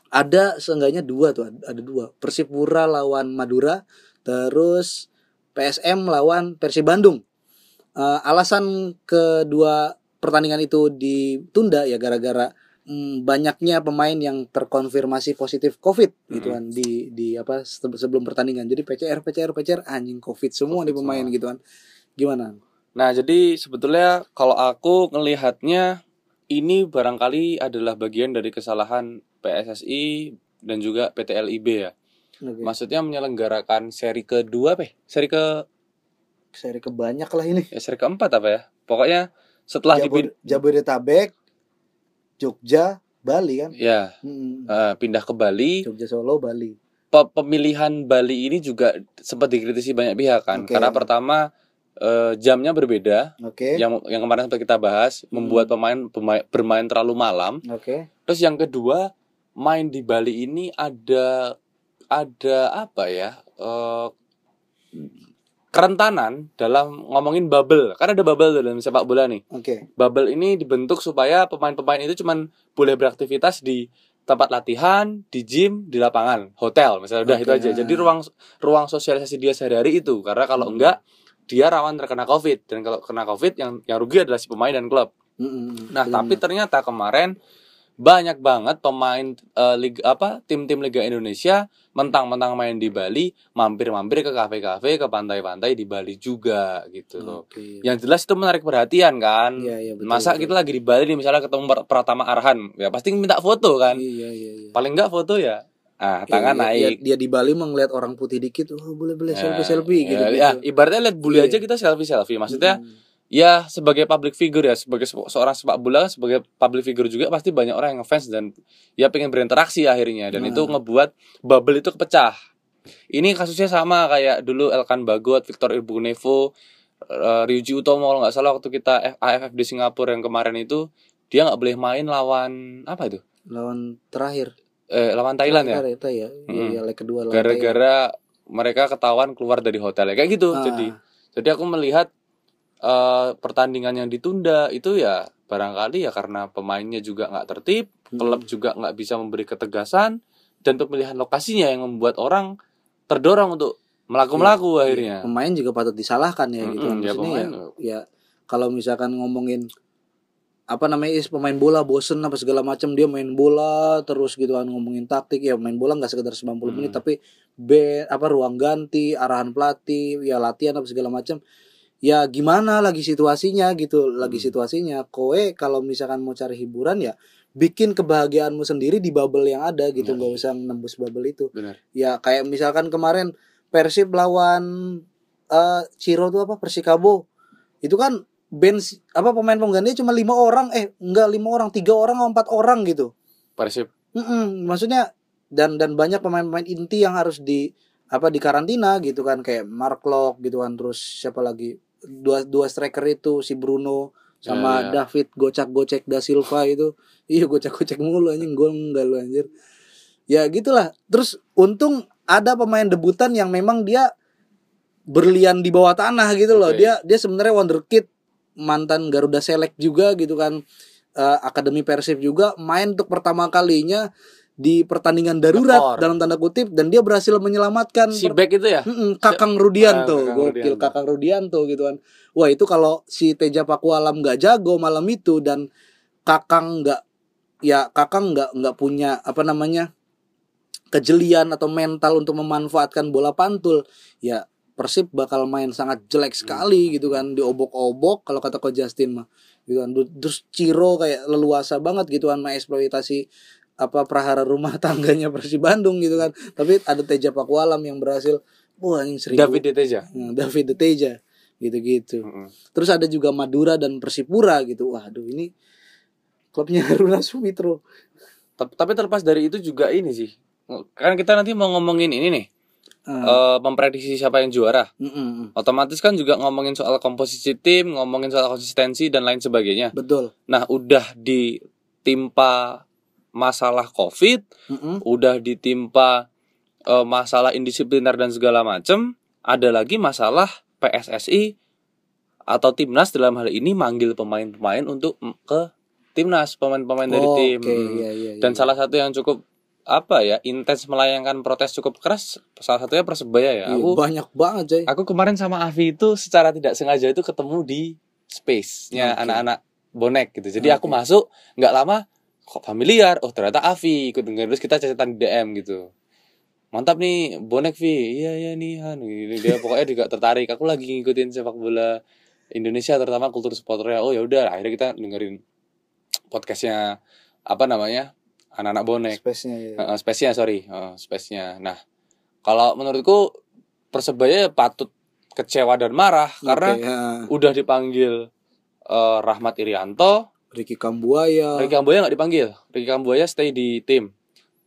Ada seenggaknya dua tuh, ada- dua. Persipura lawan Madura, terus PSM lawan Persib Bandung. Eh, alasan kedua pertandingan itu ditunda ya gara-gara mm, banyaknya pemain yang terkonfirmasi positif COVID gitu Mhm. kan di di apa se- sebelum pertandingan. Jadi PCR PCR PCR anjing COVID semua Covid nih pemain semua. gitu kan. Gimana? Nah, jadi sebetulnya kalau aku ngelihatnya ini barangkali adalah bagian dari kesalahan PSSI dan juga PT LIB ya. Oke. Maksudnya menyelenggarakan seri kedua, Pe? Seri ke seri kebanyak lah ini ya seri keempat apa ya pokoknya setelah Jabod- dipin- Jabodetabek Jogja Bali kan? Ya. Mm-mm. eh, pindah ke Bali. Jogja Solo Bali. Pe- pemilihan Bali ini juga sempat dikritisi banyak pihak kan? Oke. karena pertama eh, jamnya berbeda. Oke. Yang yang kemarin sempat kita bahas Hmm. membuat pemain pemain bermain terlalu malam. Oke. Terus yang kedua main di Bali ini ada ada apa ya? Eh, kerentanan dalam ngomongin bubble kan ada bubble dalam sepak bola nih oke bubble ini dibentuk supaya pemain-pemain itu cuman boleh beraktivitas di tempat latihan, di gym, di lapangan, hotel misalnya udah Oke, itu aja. Jadi ruang ruang sosialisasi dia sehari-hari itu karena kalau Hmm. enggak dia rawan terkena Covid dan kalau kena Covid yang yang rugi adalah si pemain dan klub. Mm-mm. Nah, Benar. tapi ternyata kemarin banyak banget pemain eh, liga apa tim-tim Liga Indonesia mentang-mentang main di Bali, mampir-mampir ke kafe-kafe, ke pantai-pantai di Bali juga gitu loh. Oke. Yang jelas itu menarik perhatian kan. Iya, iya, betul, Masa betul. kita lagi di Bali nih misalnya ketemu Prat- Pratama Arhan, ya pasti minta foto kan. Iya iya iya. Paling enggak foto ya. Ah, tangan naik. Dia, dia di Bali melihat orang putih dikit, oh boleh boleh Ya, selfie selfie gitu. ya, gitu. ya, ibaratnya lihat bule Iya. aja kita selfie-selfie. Maksudnya Mm. Ya sebagai public figure ya, sebagai se- seorang sepak bola sebagai public figure juga pasti banyak orang yang ngefans dan ya pengen berinteraksi akhirnya dan Nah. itu ngebuat bubble itu kepecah. Ini kasusnya sama kayak dulu Elkan Bagot, Victor Irbunevo, eh, Ryuji Utomo kalau nggak salah waktu kita AFF di Singapura yang kemarin itu dia nggak boleh main lawan apa itu? lawan terakhir Eh, lawan Thailand ya. Terakhir ya. Iya, Mm-mm. iya, leg kedua lawan Thailand. Gara-gara mereka ketahuan keluar dari hotel ya kayak gitu. Ah. Jadi jadi aku melihat eh, pertandingan yang ditunda itu ya barangkali ya karena pemainnya juga nggak tertib, Mm. klub juga nggak bisa memberi ketegasan dan pemilihan lokasinya yang membuat orang terdorong untuk melaku-melaku Iya, akhirnya. pemain juga patut disalahkan ya gitu Mm-mm, ya, maksudnya ya, pemain. ya kalau misalkan ngomongin apa namanya is pemain bola bosen apa segala macam dia main bola terus gitu kan ngomongin taktik ya main bola nggak sekedar 90 menit Hmm. tapi be apa ruang ganti arahan pelatih ya latihan apa segala macam ya gimana lagi situasinya gitu lagi Hmm. situasinya. Kowe kalau misalkan mau cari hiburan ya bikin kebahagiaanmu sendiri di bubble yang ada gitu. Nggak usah nembus bubble itu. Benar. ya kayak misalkan kemarin Persib lawan eh Ciro tuh apa? Persikabo. Itu kan bench apa pemain penggantinya cuma lima orang. Eh enggak lima orang. Tiga orang atau empat orang gitu. Persib. Mm-mm, maksudnya dan dan banyak pemain-pemain inti yang harus di apa di karantina gitu kan. Kayak Mark Locke gitu kan. Terus siapa lagi dua dua striker itu si Bruno sama Ya, ya. David gocak-gocek da Silva itu. [LAUGHS] Iya gocak-gocek mulu anjing gol enggak lu anjir. Ya gitulah. Terus untung ada pemain debutan yang memang dia berlian di bawah tanah gitu loh. Oke. dia dia sebenarnya wonderkid mantan Garuda Select juga gitu kan. Eh, Akademi Persib juga main untuk pertama kalinya di pertandingan darurat Tekor. dalam tanda kutip dan dia berhasil menyelamatkan si back itu ya? Mm-mm, Kakang Rudianto, Ah, Kakang gokil Rudianto. Kakang Rudianto gitu kan. Wah itu kalau si Teja Pakualam nggak jago malam itu dan Kakang nggak ya Kakang nggak nggak punya apa namanya kejelian atau mental untuk memanfaatkan bola pantul, ya Persib bakal main sangat jelek sekali gitu kan diobok-obok kalau kata Coach Justin mah gitu kan terus Ciro kayak leluasa banget gitu kan mengeksploitasi apa prahara rumah [LAUGHS] tangganya Persib Bandung gitu kan tapi ada Teja Pakualam yang berhasil wah ini seribu David Deteja. Hmm, David De Teja gitu-gitu Mm-mm. terus ada juga Madura dan Persipura gitu waduh ini klubnya [LAUGHS] Haruna Sumitro Tapi terlepas dari itu juga ini sih. Kan kita nanti mau ngomongin ini nih, Ah, eh, memprediksi siapa yang juara. mm, mm, mm. Otomatis kan juga ngomongin soal komposisi tim, ngomongin soal konsistensi dan lain sebagainya. betul Nah, udah ditimpa masalah Covid, Mm, mm. udah ditimpa eh, masalah indisipliner dan segala macem, ada lagi masalah PSSI atau timnas dalam hal ini manggil pemain-pemain untuk ke timnas pemain-pemain dari Oh, tim. oke, iya, iya, Dan iya. salah satu yang cukup apa ya intens melayangkan protes cukup keras salah satunya persebaya ya. Iya, Aku banyak banget coy aku kemarin sama Avi itu secara tidak sengaja itu ketemu di space-nya Oke. anak-anak bonek gitu. Jadi aku Oke. masuk nggak lama kok familiar. Oh ternyata Avi ikut dengerin terus kita di DM gitu. Mantap nih bonek Vi. Iya iya nih Han. Dia pokoknya juga tertarik. Aku lagi ngikutin sepak bola Indonesia terutama kultur supporternya. Oh ya udah akhirnya kita dengerin podcastnya apa namanya anak-anak bonek. space-nya ya. Uh, space-nya sorry, uh, space-nya. Nah, kalau menurutku persebaya patut kecewa dan marah karena Oke, ya. udah dipanggil eh, Rahmat Irianto, Ricky Kambuaya Ricky Kambuaya nggak dipanggil. Ricky Kambuaya stay di tim.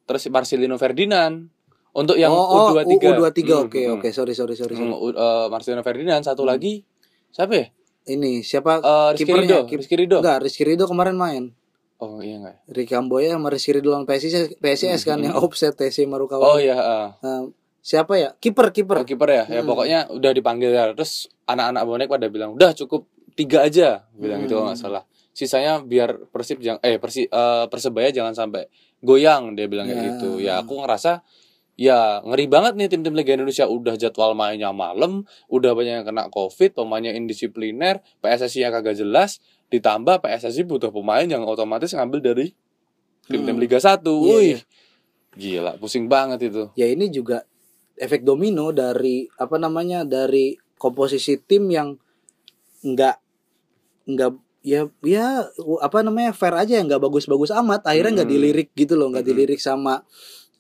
Terus Marcelino Ferdinand untuk yang oh, oh, U23. U23 Hmm, oke hmm. oke sorry sorry sorry, sorry. Hmm, U- eh, Marcelino Ferdinand satu Hmm. lagi siapa ya? ini siapa Eh, Rizky kip- Rizky Ridho. enggak Rizky Ridho kemarin main Oh iya enggak. Ricky Kambuaya sama Rizky Ridho lawan PSIS PSIS kan Hmm. yang offset TC Marukawa Oh iya, heeh. Eh, siapa ya kiper kiper Oh, kiper ya. Ya Hmm. pokoknya udah dipanggil ya. Terus anak-anak bonek pada bilang, "Udah cukup tiga aja." Bilang gitu kalau nggak Hmm. salah. Sisanya biar Persib jangan eh Persi, eh, Persebaya jangan sampai goyang dia bilang kayak Ya. gitu. Ya aku ngerasa ya ngeri banget nih tim-tim Liga Indonesia udah jadwal mainnya malam, udah banyak yang kena Covid, pemainnya indisipliner, PSSI yang kagak jelas, ditambah PSSI butuh pemain yang otomatis ngambil dari tim-tim Hmm. Liga 1. Iya, Wih. iya. Gila, pusing banget itu. ya ini juga efek domino dari apa namanya dari komposisi tim yang enggak enggak ya ya apa namanya fair aja yang nggak bagus-bagus amat. Akhirnya nggak Hmm. dilirik gitu loh nggak Hmm. dilirik sama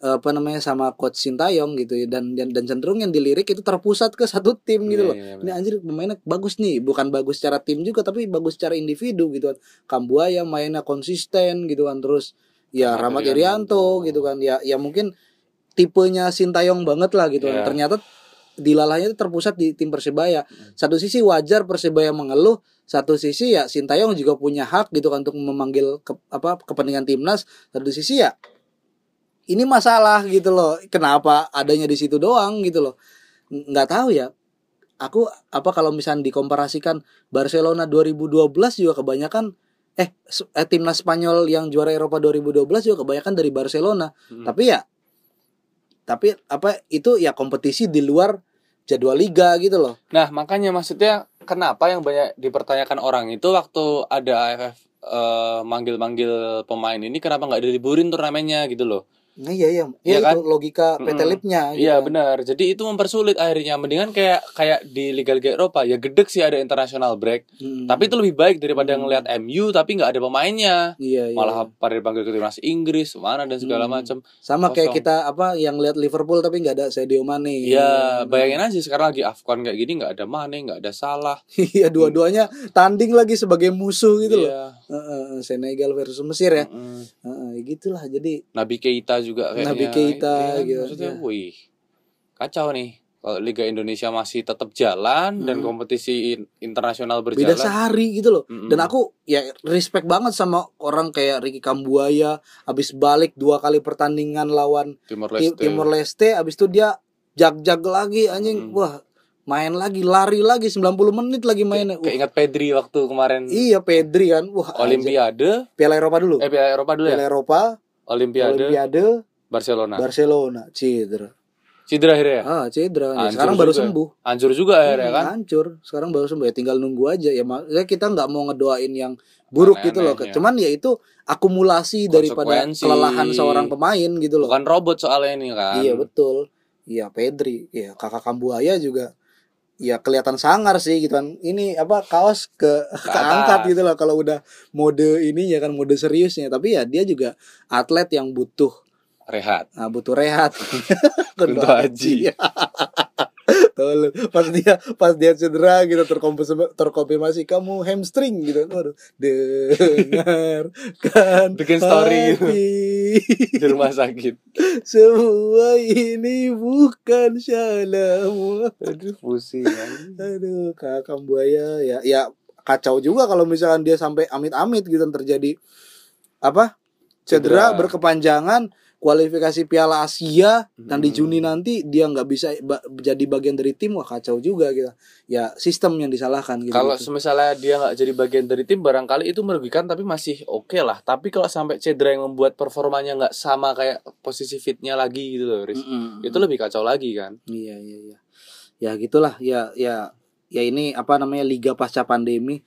apa namanya sama coach Sintayong gitu ya. Dan dan, dan cenderung yang dilirik itu terpusat ke satu tim gitu Iya, loh. iya, ini anjir pemainnya bagus nih. Bukan bagus secara tim juga tapi bagus secara individu gitu kan. Kambuaya mainnya konsisten gitu kan. Terus ya Rahmat Rahmat Irianto gitu kan. Ya ya mungkin tipenya Sintayong banget lah gitu. Kan Iya. ternyata dilalahnya itu terpusat di tim Persebaya. Hmm. satu sisi wajar Persebaya mengeluh satu sisi ya Sintayong juga punya hak gitu kan untuk memanggil ke, apa kepentingan timnas. Satu sisi ya ini masalah gitu loh. Kenapa adanya di situ doang gitu loh. Nggak tahu ya. Aku apa kalau misalnya dikomparasikan Barcelona 2012 juga kebanyakan eh, eh timnas Spanyol yang juara Eropa 2012 juga kebanyakan dari Barcelona. Hmm. tapi ya tapi apa itu ya kompetisi di luar jadwal liga gitu loh. Nah, makanya maksudnya kenapa yang banyak dipertanyakan orang itu waktu ada AFF eh, manggil-manggil pemain ini kenapa nggak diliburin turnamennya gitu loh. Nah, iya iya, Iya ya, kan? itu logika PT. Lipnya. gitu Iya kan. benar. Jadi itu mempersulit akhirnya. Mendingan kayak kayak di liga-liga Eropa ya gedek sih ada international break. Mm. Tapi itu lebih baik daripada Hmm. ngelihat MU tapi nggak ada pemainnya. iya, iya. Malah pada dipanggil ke timnas Inggris mana dan segala Hmm. macam. sama kayak kosong. kita apa yang lihat Liverpool tapi nggak ada Sadio Mane. Iya, bayangin aja sekarang lagi Afcon kayak gini nggak ada Mane, nggak ada Salah. [LAUGHS] Iya, dua-duanya tanding lagi sebagai musuh gitu loh. Iya. Heeh, Senegal versus Mesir ya. Mm-mm. Heeh, gitulah. Jadi Nabi Keita juga kayaknya. Nabi Keita, kan? gitu, Maksudnya, wih, kacau nih. Kalau Liga Indonesia masih tetap jalan dan Hmm. kompetisi in- internasional beda berjalan. sehari gitu loh. Mm-mm. Dan aku ya respect banget sama orang kayak Ricky Kambuaya abis balik dua kali pertandingan lawan Timor Ti- Leste. Timor Leste abis itu dia jag-jag lagi anjing Mm. wah main lagi lari lagi 90 menit lagi mainnya Kayak ingat Pedri waktu kemarin iya Pedri kan wah. Olimpiade, Piala Eropa dulu eh Piala Eropa dulu Piala ya. Eropa Olimpiade, Olimpiade Barcelona. Barcelona cedera Cedera akhirnya ya. ah cedera Hancur sekarang baru juga. sembuh Hancur juga akhirnya Hmm, kan. hancur sekarang baru sembuh ya tinggal nunggu aja ya maksudnya kita nggak mau ngedoain yang buruk gitu loh ya. cuman ya itu akumulasi daripada kelelahan seorang pemain gitu loh Bukan robot soalnya ini kan. Iya betul. Iya Pedri, ya kakak Kambuaya juga ya kelihatan sangar sih gitu kan. Ini apa kaos ke [LAUGHS] keangkat gitu loh kalau udah mode ini ya kan mode seriusnya. Tapi ya dia juga atlet yang butuh Rehat. ah, butuh rehat. [LAUGHS] Kunto Aji. [LAUGHS] Tolong pas dia pas dia cedera gitu terkonfirmasi terkonfirmasi kamu hamstring gitu. Waduh, dengar kan Bikin story gitu. [LAUGHS] Di rumah sakit. Semua ini bukan salahmu. Aduh pusing. Aduh, kakak buaya ya ya kacau juga kalau misalkan dia sampai amit-amit gitu terjadi apa? Cedera, Cedera. berkepanjangan kualifikasi Piala Asia dan di Hmm. Juni nanti dia nggak bisa ba- jadi bagian dari tim wah kacau juga gitu. Ya sistem yang disalahkan gitu. Kalau gitu. misalnya dia nggak jadi bagian dari tim barangkali itu merugikan tapi masih oke lah. Tapi kalau sampai cedera yang membuat performanya nggak sama kayak posisi fitnya lagi gitu loh, Riz. Mm-mm. Itu lebih kacau lagi kan. Iya iya iya. Ya gitulah ya ya ya ini apa namanya liga pasca pandemi.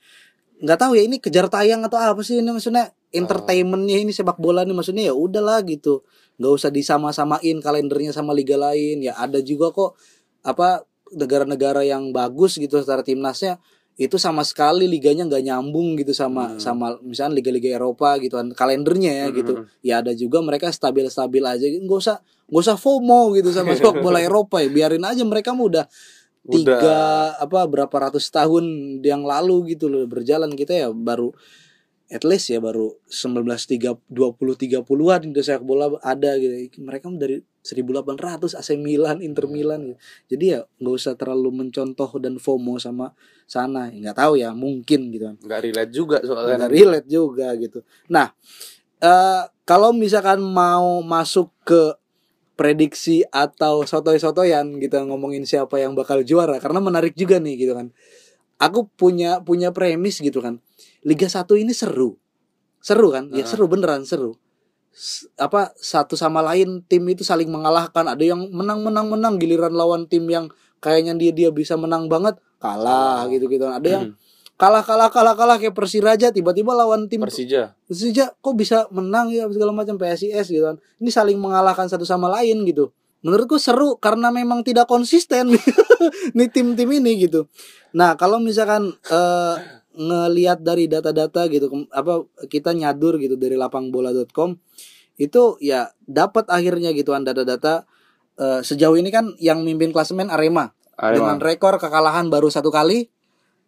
nggak tahu ya ini kejar tayang atau apa sih ini maksudnya entertainmentnya ini sepak bola nih maksudnya ya udahlah gitu nggak usah disama-samain kalendernya sama liga lain. Ya ada juga kok apa negara-negara yang bagus gitu secara timnasnya itu sama sekali liganya nggak nyambung gitu sama Hmm. sama misalnya liga-liga Eropa gitu kan kalendernya ya gitu. Hmm. ya ada juga mereka stabil-stabil aja. Nggak usah nggak usah FOMO gitu sama [LAUGHS] sepak bola Eropa ya. Biarin aja mereka udah. tiga apa berapa ratus tahun yang lalu gitu loh berjalan. Kita ya baru at least ya baru 1930 20 30-an udah sepak bola ada gitu. Mereka dari 1800 AC Milan, Inter Milan gitu. Jadi ya nggak usah terlalu mencontoh dan FOMO sama sana. nggak tahu ya, mungkin gitu kan. nggak relate juga soalnya Nggak relate juga gitu. Nah, eh kalau misalkan mau masuk ke prediksi atau sotoy-sotoyan gitu ngomongin siapa yang bakal juara karena menarik juga nih gitu kan. Aku punya punya premis gitu kan. Liga 1 ini seru. Seru kan? Ya seru beneran seru. S- apa satu sama lain tim itu saling mengalahkan ada yang menang menang menang giliran lawan tim yang kayaknya dia dia bisa menang banget kalah Oh. gitu gitu ada yang [CLEARS THROAT] kalah kalah kalah kalah kayak Persiraja tiba-tiba lawan tim Persija Persija kok bisa menang ya segala macam PSIS gitu kan. Ini saling mengalahkan satu sama lain gitu. Menurutku seru karena memang tidak konsisten [LAUGHS] nih tim-tim ini gitu. Nah, kalau misalkan eh ngelihat dari data-data gitu apa kita nyadur gitu dari lapangbola.com itu ya dapat akhirnya gitu kan data-data. Eh, sejauh ini kan yang mimpin klasemen Arema. Dengan rekor kekalahan baru satu kali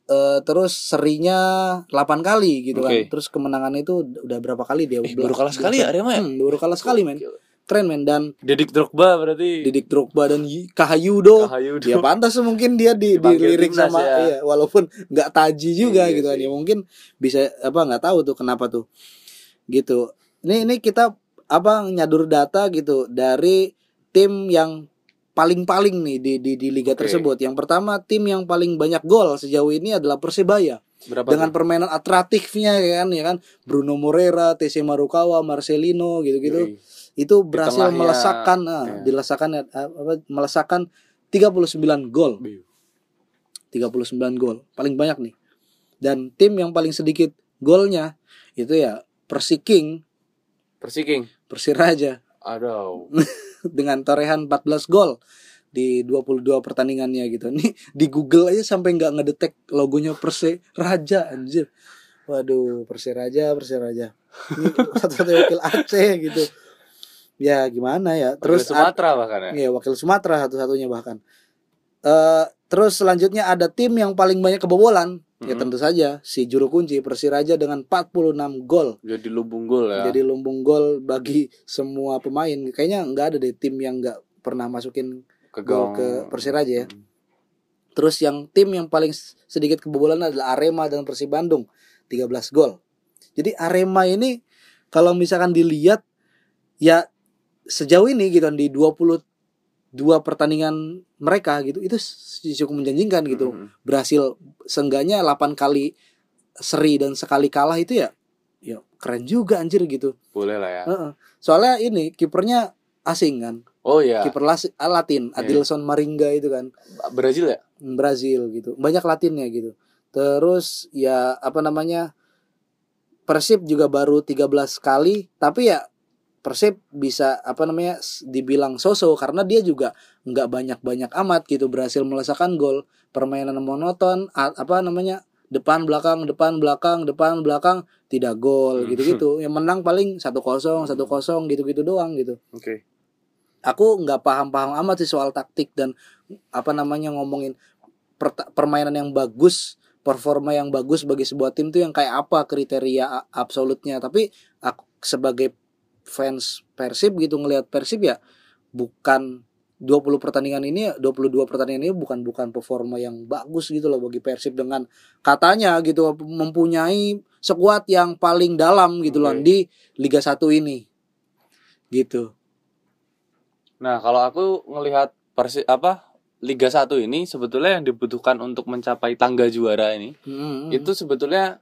eh terus serinya 8 kali gitu kan. Oke. terus kemenangannya itu udah berapa kali dia? Eh, baru kalah sekali ya Arema ya? Hmm, baru kalah sekali men keren men. Dan Didik Drogba berarti. Didik Drogba dan Kahayudo Kahayu ya pantas mungkin dia di Dipanggil dilirik timnas sama ya. iya walaupun nggak taji juga Iya gitu kan. sih. ya mungkin bisa apa nggak tahu tuh kenapa tuh. Gitu. Ini ini kita apa nyadur data gitu dari tim yang paling-paling nih di di, di liga Oke. tersebut. Yang pertama tim yang paling banyak gol sejauh ini adalah Persebaya. Berapa dengan tuh? permainan atraktifnya ya kan ya kan. Bruno Moreira, TC Marukawa, Marcelino gitu-gitu. Yoi. Itu berhasil melesakkan ah, ya. dilesakkan eh, apa melesakkan 39 gol Biu. 39 gol paling banyak nih dan tim yang paling sedikit golnya itu ya Persiking Persiking Persiraja aduh [LAUGHS] dengan torehan 14 gol di 22 pertandingannya gitu. Nih di Google aja sampai nggak ngedetek logonya Persiraja anjir. Waduh, Persiraja, Persiraja. Ini [LAUGHS] satu-satunya wakil Aceh gitu. Ya gimana ya? terus ad- Sumatera bahkan ya Iya, wakil Sumatera satu-satunya bahkan. Eh terus selanjutnya ada tim yang paling banyak kebobolan. Ya Mhm. tentu saja si juru kunci Persiraja dengan 46 gol. jadi lubung gol ya Jadi lumbung gol bagi semua pemain. Kayaknya nggak ada deh tim yang nggak pernah masukin ke gol ke Persiraja ya. Terus yang tim yang paling sedikit kebobolan adalah Arema dan Persib Bandung, 13 gol. Jadi Arema ini kalau misalkan dilihat ya sejauh ini gitu kan, di 22 pertandingan mereka gitu itu cukup menjanjikan gitu. Mhm. Berhasil seenggaknya 8 kali seri dan sekali kalah itu ya ya keren juga anjir gitu. boleh lah ya Heeh. Soalnya ini kipernya asing kan. oh ya Kiper Latin, Iya. Adilson Maringa itu kan. Brazil ya Brazil gitu banyak Latinnya gitu terus ya apa namanya Persib juga baru 13 kali tapi ya Persib bisa apa namanya dibilang soso karena dia juga nggak banyak-banyak amat gitu berhasil melesakkan gol. Permainan monoton apa namanya depan belakang depan belakang depan belakang tidak gol Hmm. gitu-gitu. Yang menang paling satu kosong satu kosong gitu-gitu doang gitu. Oke. Aku nggak paham-paham amat sih soal taktik dan apa namanya ngomongin perta- permainan yang bagus performa yang bagus bagi sebuah tim tuh yang kayak apa kriteria absolutnya. Tapi aku sebagai fans Persib gitu ngelihat Persib ya bukan 20 pertandingan ini 22 pertandingan ini bukan bukan performa yang bagus gitu loh bagi Persib dengan katanya gitu mempunyai skuad yang paling dalam gitu loh Oke. di Liga 1 ini gitu Nah, kalau aku ngelihat Persi apa Liga 1 ini sebetulnya yang dibutuhkan untuk mencapai tangga juara ini Hmm. itu sebetulnya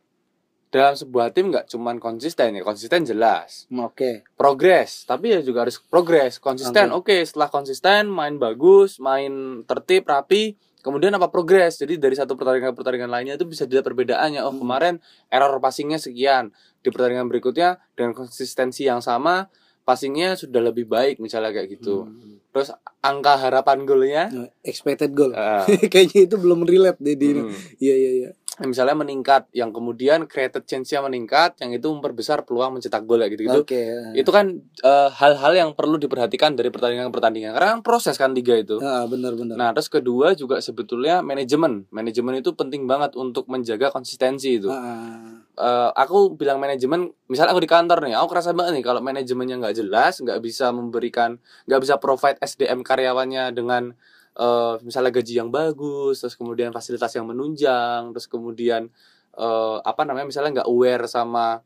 dalam sebuah tim nggak cuman konsisten ya, konsisten jelas. Oke. Progres, tapi ya juga harus progres, konsisten. Oke, setelah konsisten main bagus, main tertib, rapi, kemudian apa progres. Jadi dari satu pertandingan ke pertandingan lainnya itu bisa dilihat perbedaannya. Oh, Hmm. kemarin error passingnya sekian. Di pertandingan berikutnya dengan konsistensi yang sama, passingnya sudah lebih baik misalnya kayak gitu. Hmm. Terus angka harapan golnya Expected goal. ah, [LAUGHS] Kayaknya itu belum relate deh di ini. hmm, Iya iya iya. Misalnya meningkat yang kemudian created change-nya meningkat yang itu memperbesar peluang mencetak gol ya gitu-gitu. Oke. itu kan eh, hal-hal yang perlu diperhatikan dari pertandingan ke pertandingan karena kan proses kan liga itu. Ah, benar-benar. nah terus kedua juga sebetulnya manajemen. Manajemen itu penting banget untuk menjaga konsistensi itu. Ah, Eh, aku bilang manajemen misalnya aku di kantor nih aku kerasa banget nih kalau manajemennya nggak jelas nggak bisa memberikan nggak bisa provide SDM karyawannya dengan eh, misalnya gaji yang bagus terus kemudian fasilitas yang menunjang terus kemudian eh, apa namanya misalnya nggak aware sama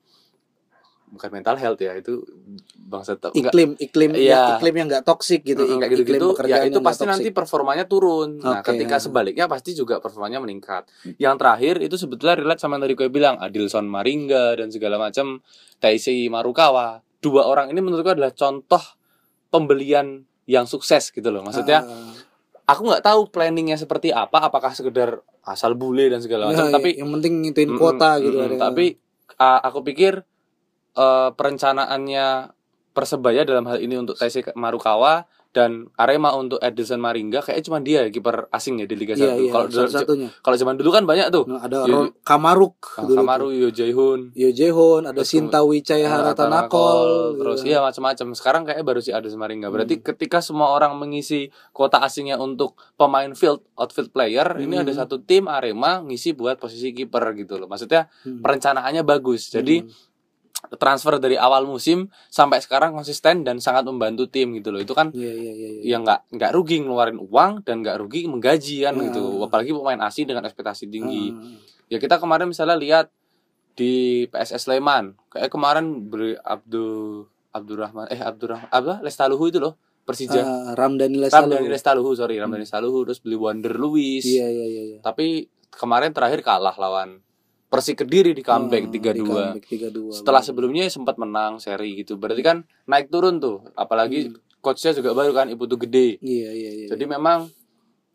bukan mental health ya itu bangsa tak nggak iklim iklim Iya. ya, iklim yang nggak toksik gitu. Mm, kayak iklim gitu-gitu ya itu pasti nanti performanya turun. Nah, Oke, ketika ya. sebaliknya pasti juga performanya meningkat. Yang terakhir itu sebetulnya relate sama yang tadi gue bilang Adilson Maringga dan segala macam Taisi Marukawa. Dua orang ini menurut gue adalah contoh pembelian yang sukses gitu loh. Maksudnya Ah, aku nggak tahu planningnya seperti apa, apakah sekedar asal bule dan segala macam, ya, tapi yang penting ngituin Mm-mm, kuota gitu mm-mm. ada. Tapi uh, aku pikir uh, perencanaannya Persebaya dalam hal ini untuk Taisi Marukawa dan Arema untuk Edison Maringga kayaknya cuma dia ya, kiper asing ya di Liga 1. iya iya kalau satunya. kalau zaman dulu kan banyak tuh. Nah, ada Iya, Ro- Kamaruk Ah, dulu Kamaru, Yo Jae-hoon, tuh. Yo ada Terus Sinta Wijaya Haratanakol. terus gitu. iya macam-macam. Sekarang kayak baru si Edison Maringga. Berarti ketika semua orang mengisi kuota asingnya untuk pemain field outfield player, ini Hmm. ada satu tim Arema ngisi buat posisi kiper gitu loh. Maksudnya Hmm. perencanaannya bagus. Jadi Hmm. Transfer dari awal musim sampai sekarang konsisten dan sangat membantu tim gitu loh itu kan Iya iya iya. iya. ya nggak nggak rugi ngeluarin uang dan nggak rugi menggaji kan Ya. gitu apalagi pemain asing dengan ekspektasi tinggi Ah. ya kita kemarin misalnya lihat di PSS Sleman kayak kemarin beri Abdul Abdurrahman eh Abdurrahman apa Lestaluhu itu loh Persija Ah, Ramdhani Lestalu. Ramdhani Lestaluhu sorry Ramdhani Lestaluhu terus beli Wander Luis Iya iya iya. iya. tapi kemarin terakhir kalah lawan Persik Kediri di comeback Ah, tiga di dua comeback 3-2. setelah sebelumnya sempat menang seri gitu berarti kan naik turun tuh apalagi coachnya juga baru kan ibu tuh gede Iya iya iya. jadi memang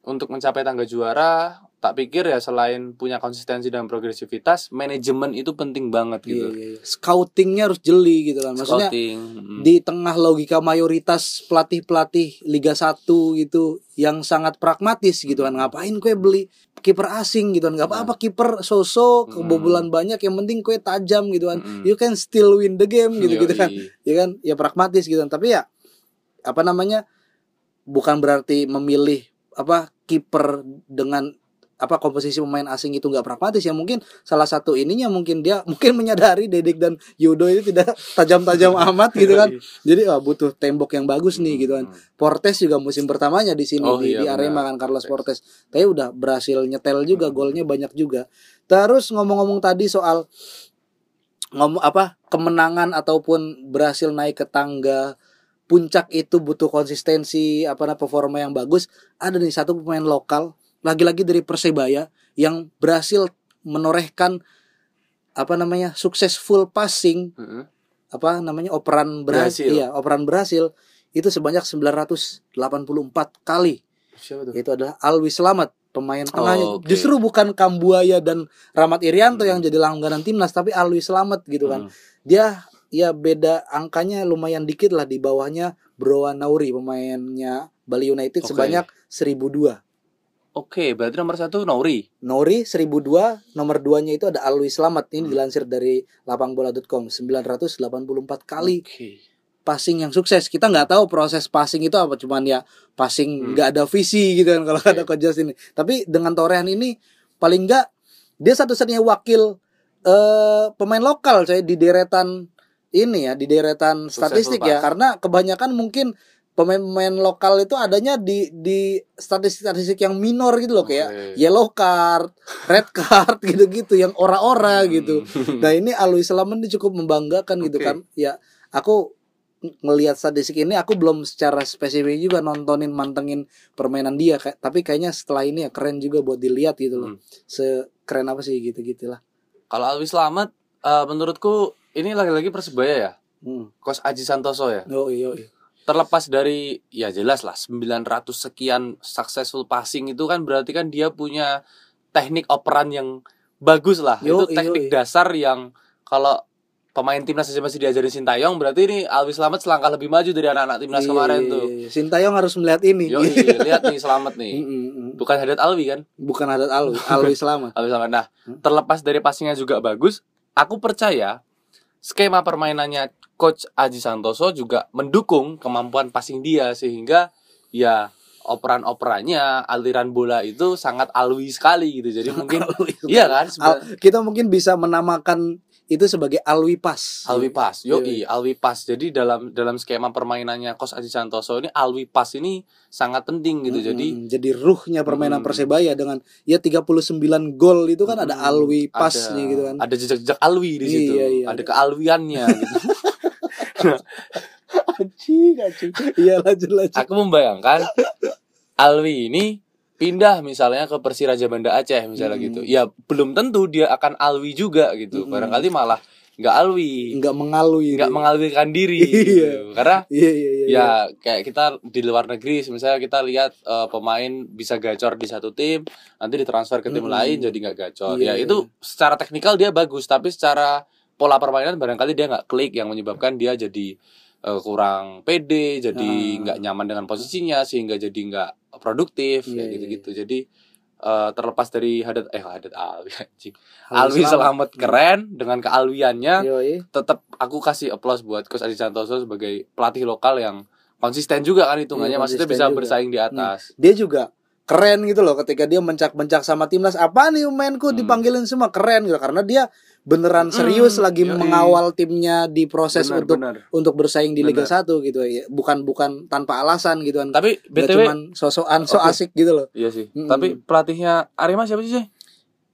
untuk mencapai tangga juara tak pikir ya selain punya konsistensi dan progresivitas manajemen itu penting banget Iya, gitu iya, iya. Scoutingnya harus jeli gitu kan. Maksudnya Scouting, di tengah logika mayoritas pelatih-pelatih Liga 1 gitu yang sangat pragmatis gitu kan. Ngapain kue beli kiper asing gitu kan. Gak apa-apa kiper so-so kebobolan banyak yang penting kue tajam gitu kan. Mm-mm. You can still win the game gitu gitu kan. Ya kan? Ya pragmatis gitu kan. Tapi ya apa namanya? Bukan berarti memilih apa kiper dengan apa komposisi pemain asing itu nggak pragmatis ya mungkin salah satu ininya mungkin dia [LAUGHS] mungkin menyadari Dedek dan Yudo itu tidak tajam-tajam [LAUGHS] amat gitu kan. Jadi wah, butuh tembok yang bagus nih gitu kan. Portes juga musim pertamanya di sini Oh, di, iya, di Arema kan Carlos Portes. Tapi udah berhasil nyetel juga golnya banyak juga. Terus ngomong-ngomong tadi soal ngomong apa kemenangan ataupun berhasil naik ke tangga puncak itu butuh konsistensi apa performa yang bagus ada nih satu pemain lokal lagi-lagi dari Persebaya yang berhasil menorehkan apa namanya successful passing Mm-mm. apa namanya operan berhasil, Berhasil. iya operan berhasil itu sebanyak 984 kali siapa tuh itu adalah Alwi Slamet pemain tengahnya Oh, oke. justru bukan Kambuaya dan Rahmat Irianto yang jadi langganan timnas tapi Alwi Slamet gitu kan Mm. dia ya beda angkanya lumayan dikit lah di bawahnya Broa Nauri pemainnya Bali United Oke. sebanyak 1002 Oke, berarti nomor satu Nauri. Nori 1002 nomor 2 nya itu ada Alwi Slamet ini Hmm. dilansir dari lapangbola.com 984 kali Oke. passing yang sukses kita nggak tahu proses passing itu apa cuman ya passing Hmm. nggak ada visi gitu kan kalau Oke. ada coach ini tapi dengan torehan ini paling nggak dia satu-satunya wakil eh pemain lokal saya di deretan ini ya di deretan Successful statistik ya karena kebanyakan mungkin pemain-pemain lokal itu adanya di di statistik-statistik yang minor gitu loh kayak Oke. yellow card, red card [LAUGHS] gitu-gitu yang ora-ora Hmm. gitu. [LAUGHS] Nah ini Alwi Slamet ini cukup membanggakan gitu Oke. kan. Ya aku ng- ngelihat statistik ini aku belum secara spesifik juga nontonin mantengin permainan dia kayak tapi kayaknya setelah ini ya keren juga buat dilihat gitu loh. Hmm. Sekeren apa sih gitu gitulah. Kalau Alwi Slamet eh, menurutku ini lagi-lagi Persebaya ya. Hmm. Coach Aji Santoso ya. Oh iya. iya. Terlepas dari ya jelas lah 900 sekian successful passing itu kan berarti kan dia punya teknik operan yang bagus lah Yo, itu teknik yo, dasar yang kalau pemain timnas aja masih diajarin Sintayong berarti ini Alwi Slamet selangkah lebih maju dari anak-anak timnas Iya, kemarin iya, tuh iya. Sintayong harus melihat ini. Yo [LAUGHS] lihat nih Slamet nih Mm, mm, mm. bukan Hadat Alwi kan Bukan adat Alwi, [LAUGHS] Alwi Selamat. Alwi Slamet nah terlepas dari passingnya juga bagus aku percaya skema permainannya coach Aji Santoso juga mendukung kemampuan passing dia sehingga ya operan-operannya aliran bola itu sangat alwi sekali gitu jadi mungkin iya kan Al- kita mungkin bisa menamakan itu sebagai Alwi Pas. Alwi Pas, yo Iya. Alwi Pas. Jadi dalam dalam skema permainannya Coach Aji Santoso ini Alwi Pas ini sangat penting gitu. Mm, Jadi jadi ruhnya permainan Mm. Persebaya dengan ya 39 gol itu kan ada mm, Alwi ada- Pasnya gitu kan. Ada jejak-jejak Alwi di situ. Iya, iya, ada ada. kealwiannya gitu. [LAUGHS] Anjing, anjing. Iya lanjut lanjut. Aku membayangkan Alwi ini pindah misalnya ke Persiraja Banda Aceh misalnya Mm. gitu. Ya belum tentu dia akan Alwi juga gitu. Mm. Barangkali malah nggak Alwi, Enggak mengalui. nggak mengalwikan diri. Iya. gitu. Karena Iya iya iya. ya kayak kita di luar negeri misalnya kita lihat eh, pemain bisa gacor di satu tim nanti ditransfer ke tim Mm-mm. lain jadi nggak gacor Iya, ya iya. itu secara teknikal dia bagus tapi secara pola permainan barangkali dia nggak klik yang menyebabkan dia jadi eh, kurang pede jadi Ah. nggak nyaman dengan posisinya sehingga jadi nggak produktif Iya, kayak iya, gitu-gitu. jadi eh, terlepas dari hadat eh hadat alwi [LAUGHS] anjing. Alwi selamat. Keren dengan kealwiannya. Tetap aku kasih applause buat Coach Adi Santoso sebagai pelatih lokal yang konsisten juga kan hitungannya. Iya, maksudnya bisa juga. bersaing di atas. Dia juga keren gitu loh ketika dia mencak-mencak sama timnas. Apa nih mainku Hmm. dipanggilin semua. Keren gitu karena dia beneran Hmm, serius lagi yoi. mengawal timnya di proses Benar, untuk benar. untuk bersaing di Liga Benar. 1 gitu ya bukan bukan tanpa alasan gitu kan Tapi BTW cuman sosokan so Oke. asik gitu loh iya sih. Mm-mm. Tapi pelatihnya Arema siapa sih? Sih?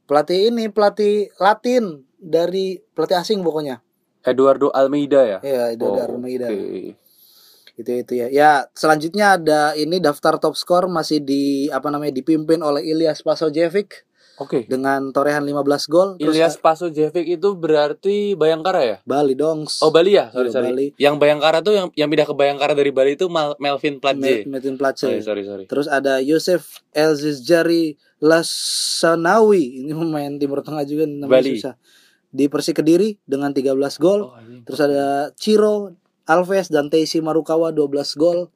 pelatih ini pelatih Latin dari pelatih asing pokoknya Eduardo Almeida ya. ya itu Oh, Almeida oke. itu itu ya ya selanjutnya ada ini daftar top skor masih di apa namanya dipimpin oleh Ilyas Pasojevic Oke. dengan torehan 15 gol Ilyas Pasojevic itu berarti Bayangkara ya? Bali Dongs Oh Bali ya, sorry Iya, sorry. Bali. Yang Bayangkara tuh yang yang pindah ke Bayangkara dari Bali itu Mal- Melvin Platje. Metin Sorry Platje sorry sorry. terus ada Yosef Elzizjari Lasanawi ini pemain Timur Tengah juga namanya Bali. susah di Persi Kediri dengan 13 gol Oh, terus ada Ciro Alves dan Teisi Marukawa 12 gol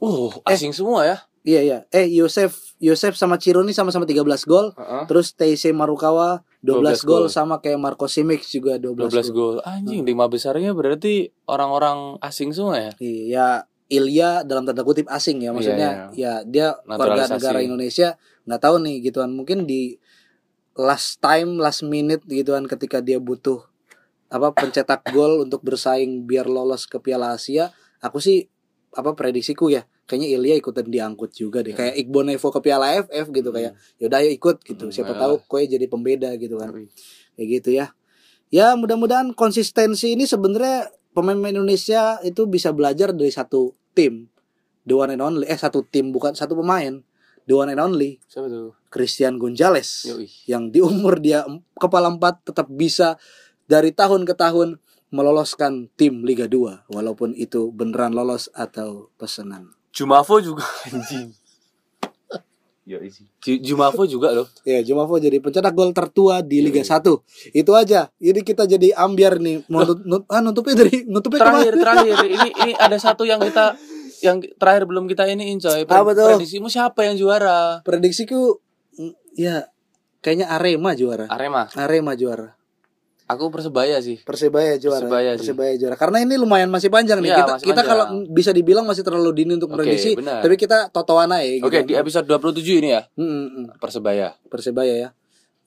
Uh, Eh. asing semua ya. Iya iya. Eh Yosef Yosef sama Ciro ini sama-sama 13 gol. Heeh. Terus Teise Marukawa 12, 12 gol sama kayak Marco Simic juga 12, 12 gol. Anjing, lima besarnya berarti orang-orang asing semua ya? Iya, Ilya dalam tanda kutip asing ya. Maksudnya ya dia warga negara Indonesia. Nggak tahu nih gituan. Mungkin di last time last minute gituan ketika dia butuh apa pencetak gol untuk bersaing biar lolos ke Piala Asia aku sih apa prediksiku ya kayaknya Ilya ikutan diangkut juga deh. Kayak Iqbal Nevo ke Piala AFF gitu kayak yaudah ayo ikut gitu. Hmm, siapa ayolah. tahu kowe jadi pembeda gitu kan. Kayak gitu ya. Ya mudah-mudahan konsistensi ini sebenarnya pemain-pemain Indonesia itu bisa belajar dari satu tim. The one and only eh satu tim bukan satu pemain. The one and only. Siapa tuh? Christian Gonzalez Yoi. yang di umur dia kepala empat tetap bisa dari tahun ke tahun meloloskan tim Liga 2 walaupun itu beneran lolos atau pesanan Jumavo juga [LAUGHS] anjing. Yo isi. Jumavo juga loh. Ya, Jumavo jadi pencetak gol tertua di Liga 1. Itu aja. Jadi kita jadi ambiar nih. Mau nut, nut- ah, nutupnya dari nutupnya Terakhir ke mana? terakhir [LAUGHS] ini ini ada satu yang kita yang terakhir belum kita ini coy. Apa tuh? Prediksimu siapa yang juara? Prediksiku ya kayaknya Arema juara. Arema. Arema juara. Aku persebaya sih. Persebaya juara. Persebaya sih. juara. Karena ini lumayan masih panjang nih. Iya, kita kita panjang. kalau bisa dibilang masih terlalu dini untuk prediksi, benar. tapi kita totoan aja gitu. Oke, di episode 27 ini ya. Mm, mm. Persebaya. Persebaya ya.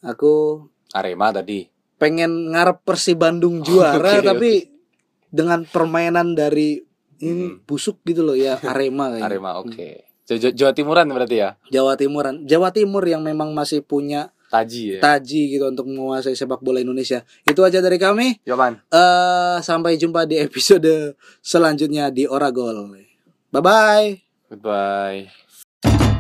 Aku Arema tadi. pengen ngarep Persi Bandung juara Oke, tapi dengan permainan dari ini Hmm. busuk gitu loh ya Arema kayaknya. Arema oke. Ja- Ja- Jawa Timuran berarti ya. Jawa Timuran. Jawa Timur yang memang masih punya Taji ya. taji gitu untuk menguasai sepak bola Indonesia. Itu aja dari kami. Yoman. eh sampai jumpa di episode selanjutnya di Oragol. Bye bye. Goodbye.